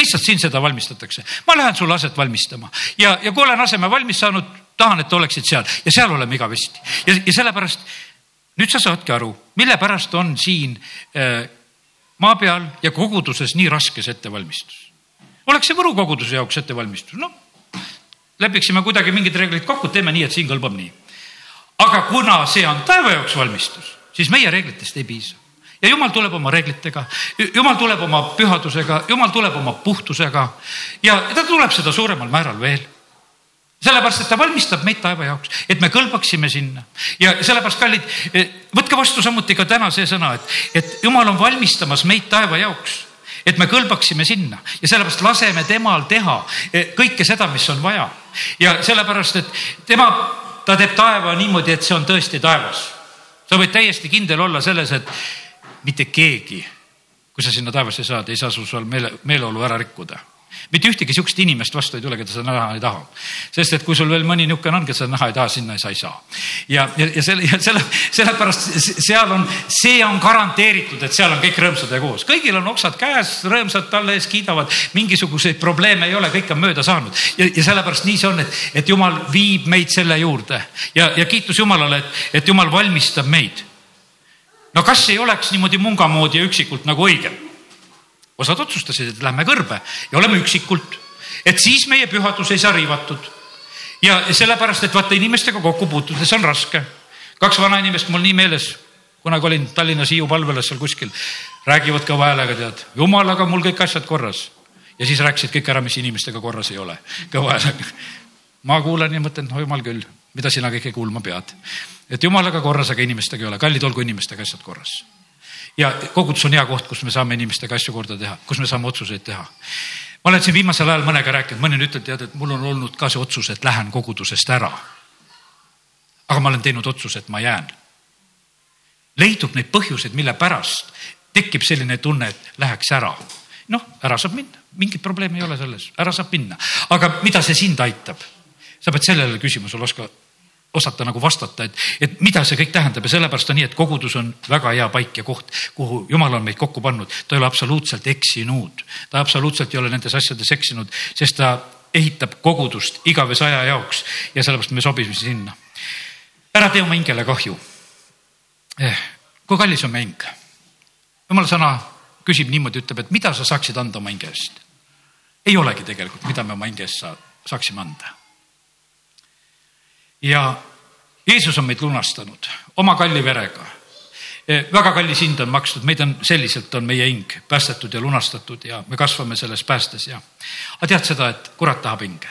lihtsalt siin seda valmistatakse, ma lähen sulle aset valmistama. Ja, ja kui olen aseme valmis saanud, tahan, et oleksid seal. Ja seal oleme igavesti. Ja, ja sellepärast nüüd sa saadki aru, mille pärast on siin äh, maa peal ja koguduses nii raske see ettevalmistus. oleks see Võru koguduse jaoks ettevalmistus, noh lepiksime kuidagi mingid reeglid kokku, teeme nii, et siin kõlbab nii. aga kuna see on taeva jaoks valmistus, siis meie reeglitest ei piisa. Ja jumal tuleb oma reeglitega, jumal tuleb oma pühadusega, jumal tuleb oma puhtusega. Ja ta tuleb seda suuremal määral veel. Sellepärast, et ta valmistab meid taeva jaoks, et me kõlbaksime sinna. Ja sellepärast, kallid, võtke vastu samuti ka täna see sõna, et, et jumal on valmistamas meid taeva jaoks et me kõlbaksime sinna ja sellepärast laseme temal teha eh, kõike seda, mis on vaja. ja sellepärast, et tema, ta teeb taeva niimoodi, et see on tõesti taevas. sa võid täiesti kindel olla selles, et mitte keegi, kui sa sinna taevasse saad, ei saa sul seal meele, meeleolu ära rikkuda mitte ühtegi sihukest inimest vastu ei tule, keda sa näha ei taha. sest et kui sul veel mõni niisugune on, keda sa näha ei taha, sinna sa ei saa. ja, ja, ja selle, selle, sellepärast seal on, see on garanteeritud, et seal on kõik rõõmsad ja koos, kõigil on oksad käes, rõõmsad talle ees kiidavad, mingisuguseid probleeme ei ole, kõik on mööda saanud ja, ja sellepärast nii see on, et, et jumal viib meid selle juurde ja, ja kiitus Jumalale, et, et Jumal valmistab meid. no kas ei oleks niimoodi munga moodi ja üksikult nagu õigem? Osad otsustasid, et lähme kõrbe ja oleme üksikult, et siis meie pühadus ei saa riivatud. ja sellepärast, et vaata inimestega kokku puutudes on raske. kaks vanainimest mul nii meeles, kunagi olin Tallinnas Hiiu palvelas seal kuskil, räägivad kõva häälega, tead, jumalaga mul kõik asjad korras. ja siis rääkisid kõik ära, mis inimestega korras ei ole, kõva häälega. ma kuulan ja mõtlen, no jumal küll, mida sina kõike kuulma pead. et jumalaga korras, aga inimestega ei ole, kallid olgu inimestega asjad korras ja kogudus on hea koht, kus me saame inimestega asju korda teha, kus me saame otsuseid teha. ma olen siin viimasel ajal mõnega rääkinud, mõni on ütelnud, tead, et mul on olnud ka see otsus, et lähen kogudusest ära. aga ma olen teinud otsuse, et ma jään. leidub neid põhjuseid, mille pärast tekib selline tunne, et läheks ära. noh, ära saab minna, mingit probleemi ei ole selles, ära saab minna, aga mida see sind aitab? sa pead sellele küsimusele oska, osata nagu vastata, et, et mida see kõik tähendab ja sellepärast on nii, et kogudus on väga hea paik ja koht, kuhu jumal on meid kokku pannud. ta ei ole absoluutselt eksinud, ta absoluutselt ei ole nendes asjades eksinud, sest ta ehitab kogudust igavese aja jaoks ja sellepärast me sobime sinna. ära tee oma hingele kahju eh,. kui kallis on meie hing? jumala sõna küsib niimoodi, ütleb, et mida sa saaksid anda oma hinge eest. ei olegi tegelikult, mida me oma hinge eest saa, saaksime anda ja Jeesus on meid lunastanud oma kalli verega. väga kallis hind on makstud, meid on selliselt on meie hing päästetud ja lunastatud ja me kasvame selles päästes ja. aga tead seda, et kurat tahab hinge.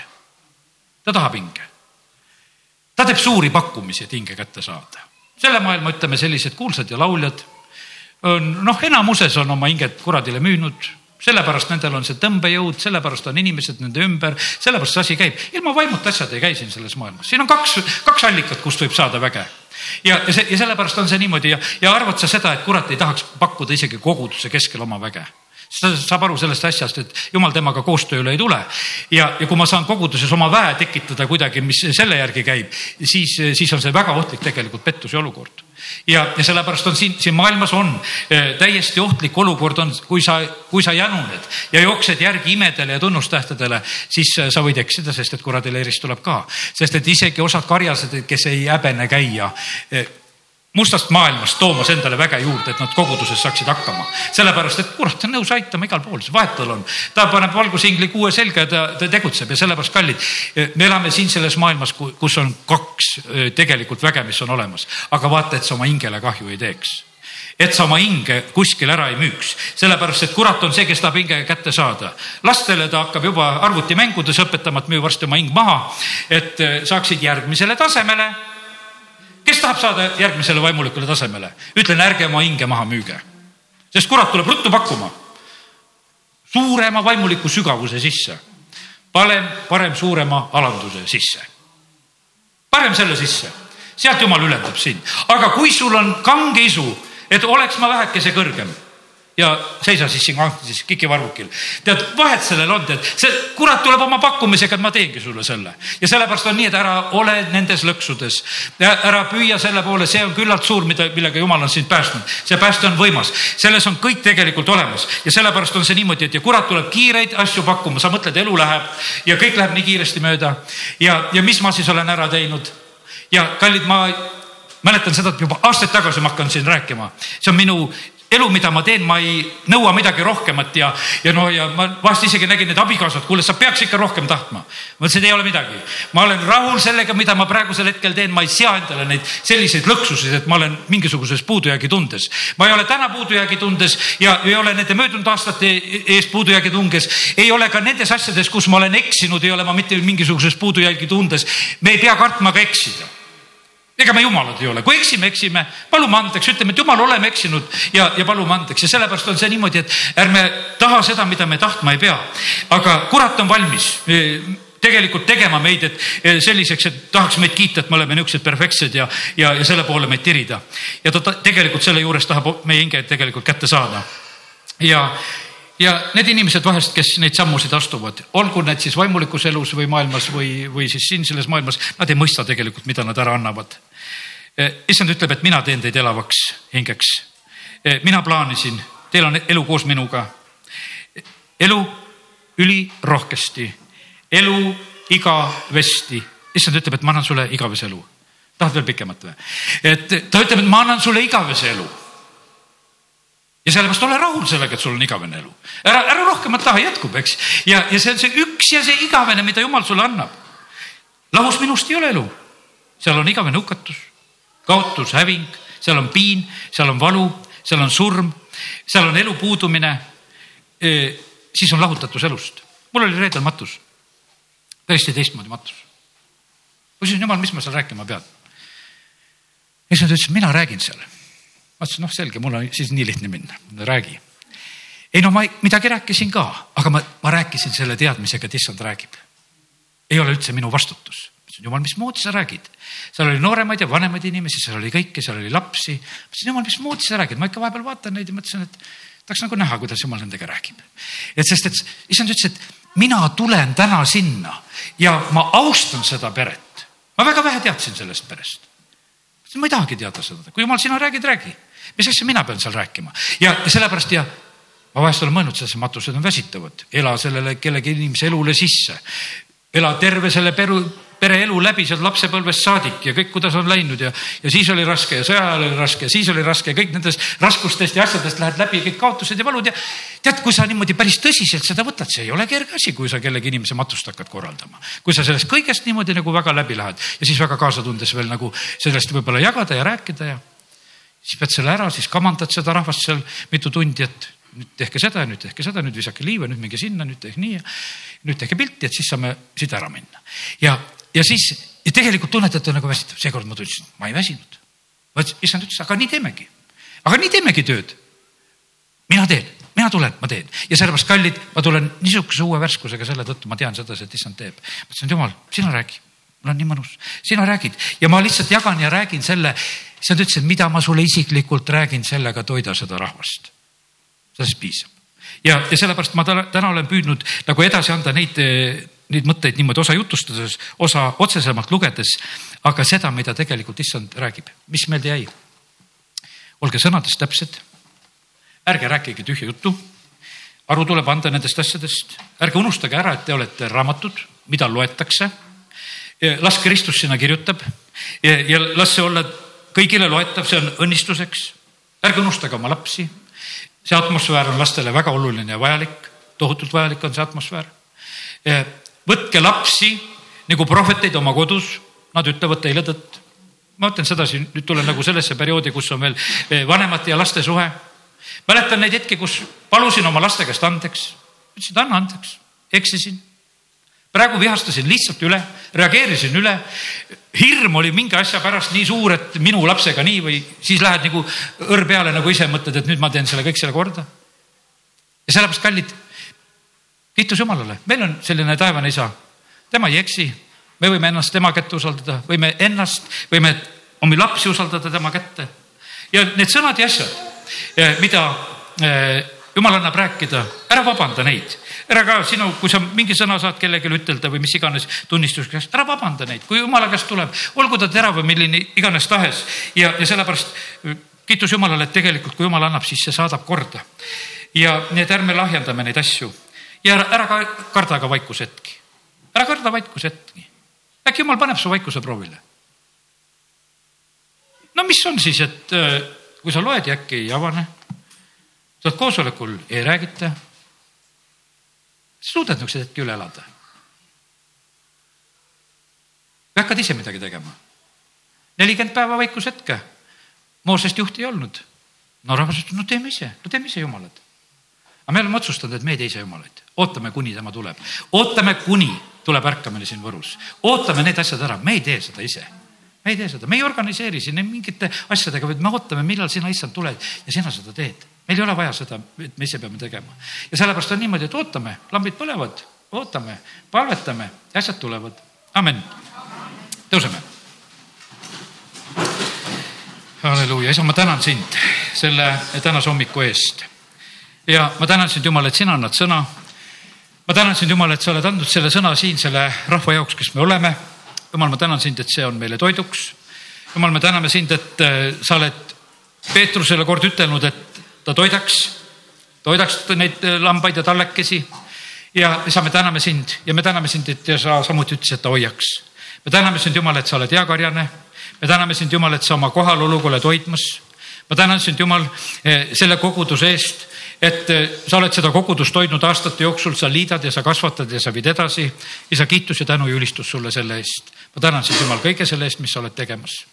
ta tahab hinge. ta teeb suuri pakkumisi, et hinge kätte saada. selle maailma, ütleme, sellised kuulsad ja lauljad on noh, enamuses on oma hinget kuradile müünud sellepärast nendel on see tõmbejõud, sellepärast on inimesed nende ümber, sellepärast see asi käib. ilma vaimuta asjad ei käi siin selles maailmas, siin on kaks, kaks allikat, kust võib saada väge. ja, ja see ja sellepärast on see niimoodi ja, ja arvad sa seda, et kurat ei tahaks pakkuda isegi koguduse keskel oma väge ta saab aru sellest asjast, et jumal temaga koostööle ei tule. ja, ja kui ma saan koguduses oma väe tekitada kuidagi, mis selle järgi käib, siis, siis on see väga ohtlik tegelikult pettuse olukord ja, ja sellepärast on siin, siin maailmas on eh, täiesti ohtlik olukord on, kui sa, kui sa januned ja jooksed järgi imedele ja tunnustähtedele, siis eh, sa võid eksida, sest et kuradi leerist tuleb ka. sest et isegi osad karjased, kes ei häbene käia eh, mustast maailmast toomas endale väge juurde, et nad koguduses saaksid hakkama. sellepärast, et kurat on nõus aitama igal pool, vahet tal on. ta paneb valgusingli kuue selga ja ta, ta tegutseb ja sellepärast kallid. me elame siin selles maailmas, kus on kaks tegelikult väge, mis on olemas, aga vaata, et sa oma hingele kahju ei teeks et sa oma hinge kuskil ära ei müüks, sellepärast et kurat on see, kes tahab hinge kätte saada. lastele ta hakkab juba arvutimängudes õpetama, et müü varsti oma hing maha, et saaksid järgmisele tasemele kes tahab saada järgmisele vaimulikule tasemele, ütlen, ärge oma hinge maha müüge. sest kurat tuleb ruttu pakkuma suurema vaimuliku sügavuse sisse. parem, parem suurema alanduse sisse. parem selle sisse, sealt jumal ületab sind, aga kui sul on kange isu, et oleks ma vähekese kõrgem ja seisa siis siin siis kikivarvukil. tead, vahet sellel on, tead, see kurat tuleb oma pakkumisega, et ma teengi sulle selle ja sellepärast on nii, et ära ole nendes lõksudes. ära püüa selle poole, see on küllalt suur, mida, millega jumal on sind päästnud. see pääste on võimas, selles on kõik tegelikult olemas ja sellepärast on see niimoodi, et ja kurat tuleb kiireid asju pakkuma, sa mõtled, elu läheb ja kõik läheb nii kiiresti mööda. ja, ja mis ma siis olen ära teinud ja kallid, ma mäletan seda, et juba aastaid tagasi ma hakkan siin rääkima, see on minu elu, mida ma teen, ma ei nõua midagi rohkemat ja, ja no ja ma vahest isegi nägin need abikaasad, kuule, sa peaks ikka rohkem tahtma. ma ütlesin, ei ole midagi, ma olen rahul sellega, mida ma praegusel hetkel teen, ma ei sea endale neid selliseid lõksusid, et ma olen mingisuguses puudujäägi tundes. ma ei ole täna puudujäägi tundes ja ei ole nende möödunud aastate ees puudujäägi tunges, ei ole ka nendes asjades, kus ma olen eksinud, ei ole ma mitte mingisuguses puudujäägi tundes. me ei pea kartma ka eksida ega me jumalad ei ole, kui eksime, eksime, palume andeks, ütleme, et jumal, oleme eksinud ja, ja palume andeks ja sellepärast on see niimoodi, et ärme taha seda, mida me tahtma ei pea. aga kurat on valmis e, tegelikult tegema meid, et e, selliseks, et tahaks meid kiita, et me oleme niisugused perfektsed ja, ja, ja selle poole meid tirida. ja ta, ta tegelikult selle juures tahab meie hinge tegelikult kätte saada. ja, ja need inimesed vahest, kes neid sammusid astuvad, olgu need siis vaimulikus elus või maailmas või, või siis siin selles maailmas, nad ei mõista tegelikult, mida nad ära annavad Eh, issand ütleb, et mina teen teid elavaks hingeks. Eh, mina plaanisin, teil on elu koos minuga. elu ülirohkesti, elu igavesti. issand ütleb, et ma annan sulle igavese elu. tahad veel pikemat või? et ta ütleb, et ma annan sulle igavese elu ja sellepärast ole rahul sellega, et sul on igavene elu. ära, ära rohkemat taha, jätkub, eks. ja, ja see on see üks ja see igavene, mida jumal sulle annab. lahus minust ei ole elu, seal on igavene hukatus kaotus, häving, seal on piin, seal on valu, seal on surm, seal on elu puudumine. siis on lahutatus elust. mul oli reedel matus, täiesti teistmoodi matus. ma küsisin, jumal, mis ma seal rääkima pean? ja siis ta ütles, mina räägin seal. Ma ütlesin, noh, selge, mul on siis nii lihtne minna, räägi. ei no ma midagi rääkisin ka, aga ma, ma rääkisin selle teadmisega, et issand räägib. ei ole üldse minu vastutus jumal, mismoodi sa räägid? seal oli nooremaid ja vanemaid inimesi, seal oli kõike, seal oli lapsi. ma ütlesin, jumal, mismoodi sa räägid? ma ikka vahepeal vaatan neid ja mõtlesin, et tahaks nagu näha, kuidas jumal nendega räägib. et sest, et issand ütles, et mina tulen täna sinna ja ma austan seda peret. ma väga vähe teadsin sellest perest. ma ei tahagi teada seda, kui jumal, sina räägid, räägi. Mis asja mina pean seal rääkima ja, ja sellepärast ja ma vahest olen mõelnud, selles matused on väsitavad, ela sellele kellegi inimese elule sisse. ela terve selle peru, pereelu läbi sealt lapsepõlvest saadik ja kõik, kuidas on läinud ja, ja siis oli raske ja sõja ajal oli raske ja siis oli raske ja kõik nendest raskustest ja asjadest lähed läbi, kõik kaotused ja valud ja tead, kui sa niimoodi päris tõsiselt seda võtad, see ei ole kerge asi, kui sa kellegi inimese matust hakkad korraldama. kui sa sellest kõigest niimoodi nagu väga läbi lähed ja siis väga kaasatundes veel nagu sellest võib-olla jagada ja rääkida ja, siis pead selle ära, siis kamandad seda rahvast seal mitu tundi, et nüüd tehke seda nüüd tehke seda, nüüd visake liiva, nüüd minge sinna, nüüd tehke nii ja nüüd tehke pilti, et siis saame siit ära minna. ja, ja siis ja tegelikult tunnetad, nagu väsitud, seekord ma tundsin, ma ei väsinud. issand ütles, aga nii teemegi, aga nii teemegi tööd. mina teen, mina tulen, ma teen ja sellepärast, kallid, ma tulen niisuguse uue värskusega selle tõttu, ma tean sedasi, et issand teeb. ma ütlesin, et jumal, sina räägi, mul on nii mõnus, sina räägid ja ma lihtsalt jagan ja räägin selle. issand ütles, et mida ma sulle isiklikult räägin, sellega toida seda rahvast sellest piisab. ja, ja sellepärast ma täna olen püüdnud nagu edasi anda neid, neid mõtteid niimoodi osa jutustades, osa otsesemalt lugedes, aga seda, mida tegelikult issand räägib, mis meelde jäi. olge sõnades täpsed. ärge rääkige tühja juttu. aru tuleb anda nendest asjadest, ärge unustage ära, et te olete raamatud, mida loetakse. Las Kristus sinna kirjutab ja, ja las see olla kõigile loetav, see on õnnistuseks. ärge unustage oma lapsi see atmosfäär on lastele väga oluline ja vajalik, tohutult vajalik on see atmosfäär. võtke lapsi nagu prohveteid oma kodus, nad ütlevad teile tõtt. ma ütlen sedasi, nüüd tulen nagu sellesse perioodi, kus on veel eh, vanemate ja laste suhe. mäletan neid hetki, kus palusin oma laste käest andeks, ütlesid anna andeks, eksisin praegu vihastasin lihtsalt üle, reageerisin üle. hirm oli mingi asja pärast nii suur, et minu lapsega nii või siis lähed nagu õrr peale nagu ise mõtled, et nüüd ma teen selle kõik selle korda. ja sellepärast, kallid, kiitus Jumalale, meil on selline taevane isa, tema ei eksi. me võime ennast tema kätte usaldada, võime ennast, võime omi lapsi usaldada tema kätte. ja need sõnad ja asjad, mida eh, jumal annab rääkida, ära vabanda neid. Ära ka sinu, kui sa mingi sõna saad kellelegi ütelda või mis iganes tunnistuseks, ära vabanda neid, kui jumala käest tuleb, olgu ta terav või milline iganes tahes. Ja, ja sellepärast kiitus Jumalale, et tegelikult kui Jumal annab, siis see saadab korda. ja nii et ärme lahjendame neid asju. Ja ära, ära ka karda ka vaikusetki, ära karda vaikusetki. äkki Jumal paneb su vaikuse proovile. no mis on siis, et äh, kui sa loed ja äkki ei avane, sa oled koosolekul, ei räägita suudad niisuguse hetki üle elada? või hakkad ise midagi tegema? nelikümmend päeva vaikushetke. Moosest juhti ei olnud. no rahvas ütles, no teeme ise, no teeme ise jumalad. aga me oleme otsustanud, et me ei tee ise jumalaid, ootame, kuni tema tuleb, ootame, kuni tuleb ärkamine siin Võrus, ootame need asjad ära, me ei tee seda ise me ei tee seda, me ei organiseeri siin mingite asjadega, vaid me ootame, millal sina, issand, tuled ja sina seda teed meil ei ole vaja seda, et me ise peame tegema. ja sellepärast on niimoodi, et ootame, lambid põlevad, ootame, palvetame, asjad tulevad. amen. tõuseme. halleluuja, isa, ma tänan sind selle tänase hommiku eest. ja ma tänan sind, Jumal, et sina annad sõna. ma tänan sind, Jumal, et sa oled andnud selle sõna siin selle rahva jaoks, kes me oleme. Jumal, ma tänan sind, et see on meile toiduks. Jumal, me täname sind, et äh, sa oled Peetrusele kord ütelnud, et ta toidaks, toidaks neid äh, lambaid ja tallekesi. ja isa, me täname sind ja me täname sind, et sa samuti ütlesid, et ta hoiaks. me täname sind, Jumal, et sa oled hea karjane. me täname sind, Jumal, et sa oma kohaloluga oled hoidmas. ma tänan sind, Jumal, äh, selle koguduse eest et äh, sa oled seda kogudust hoidnud aastate jooksul, sa liidad ja sa kasvatad ja sa viid edasi. isa, kiitus ja tänu ja ülistus sulle selle eest. ma tänan sind, Jumal, kõige selle eest, mis sa oled tegemas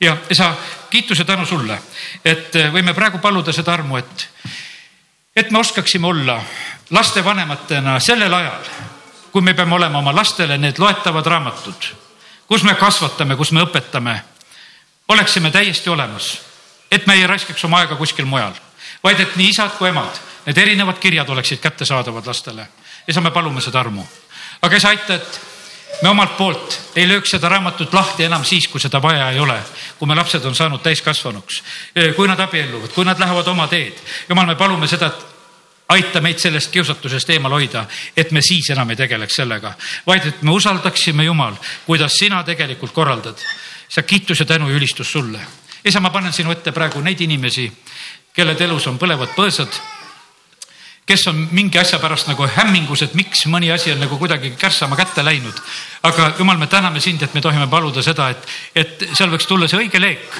ja isa, kiituse tänu sulle, et äh, võime praegu paluda seda armu, et, et me oskaksime olla lastevanematena sellel ajal, kui me peame olema oma lastele need loetavad raamatud, kus me kasvatame, kus me õpetame, oleksime täiesti olemas, et me ei raiskaks oma aega kuskil mujal, vaid et nii isad kui emad, need erinevad kirjad oleksid kättesaadavad lastele. isa, me palume seda armu, aga isa, aita, et me omalt poolt ei lööks seda raamatut lahti enam siis, kui seda vaja ei ole, kui me lapsed on saanud täiskasvanuks, kui nad abielluvad, kui nad lähevad oma teed. jumal, me palume seda, et aita meid sellest kiusatusest eemal hoida, et me siis enam ei tegeleks sellega, vaid et me usaldaksime Jumal, kuidas sina tegelikult korraldad. sa kiitus ja tänu ja ülistus sulle. isa, ma panen sinu ette praegu neid inimesi, kelle elus on põlevad põõsad kes on mingi asja pärast nagu hämmingus, et miks mõni asi on nagu kuidagi kärssama kätte läinud. aga jumal, me täname sind, et me tohime paluda seda, et, et seal võiks tulla see õige leek.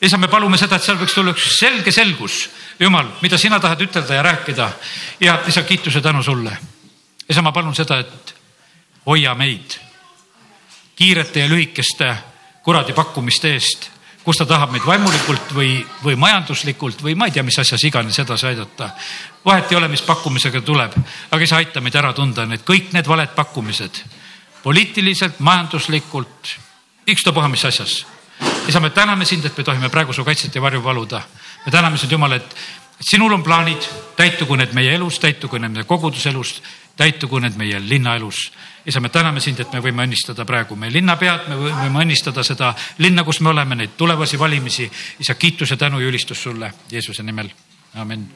isa, me palume seda, et seal võiks tulla üks selge selgus, jumal, mida sina tahad ütelda ja rääkida. ja isa, kiituse tänu sulle. isa, ma palun seda, et hoia meid kiirete ja lühikeste kuradi pakkumiste eest kus ta tahab meid vaimulikult või, või majanduslikult või ma ei tea, mis asjas iganes edasi aidata. vahet ei ole, mis pakkumisega tuleb, aga isa, aita meid ära tunda need kõik need valed pakkumised poliitiliselt, majanduslikult, ükstapuha mis asjas. isa, me täname sind, et me tohime praegu su kaitset ja varju paluda. me täname sind, Jumal, et sinul on plaanid, täitugu need meie elus, täitugu need meie koguduselus, täitugu need meie linnaelus. isa, me täname sind, et me võime õnnistada praegu meie linnapead, me võime õnnistada seda linna, kus me oleme, neid tulevasi valimisi. isa, kiitus ja tänu ja ülistus sulle Jeesuse nimel, amin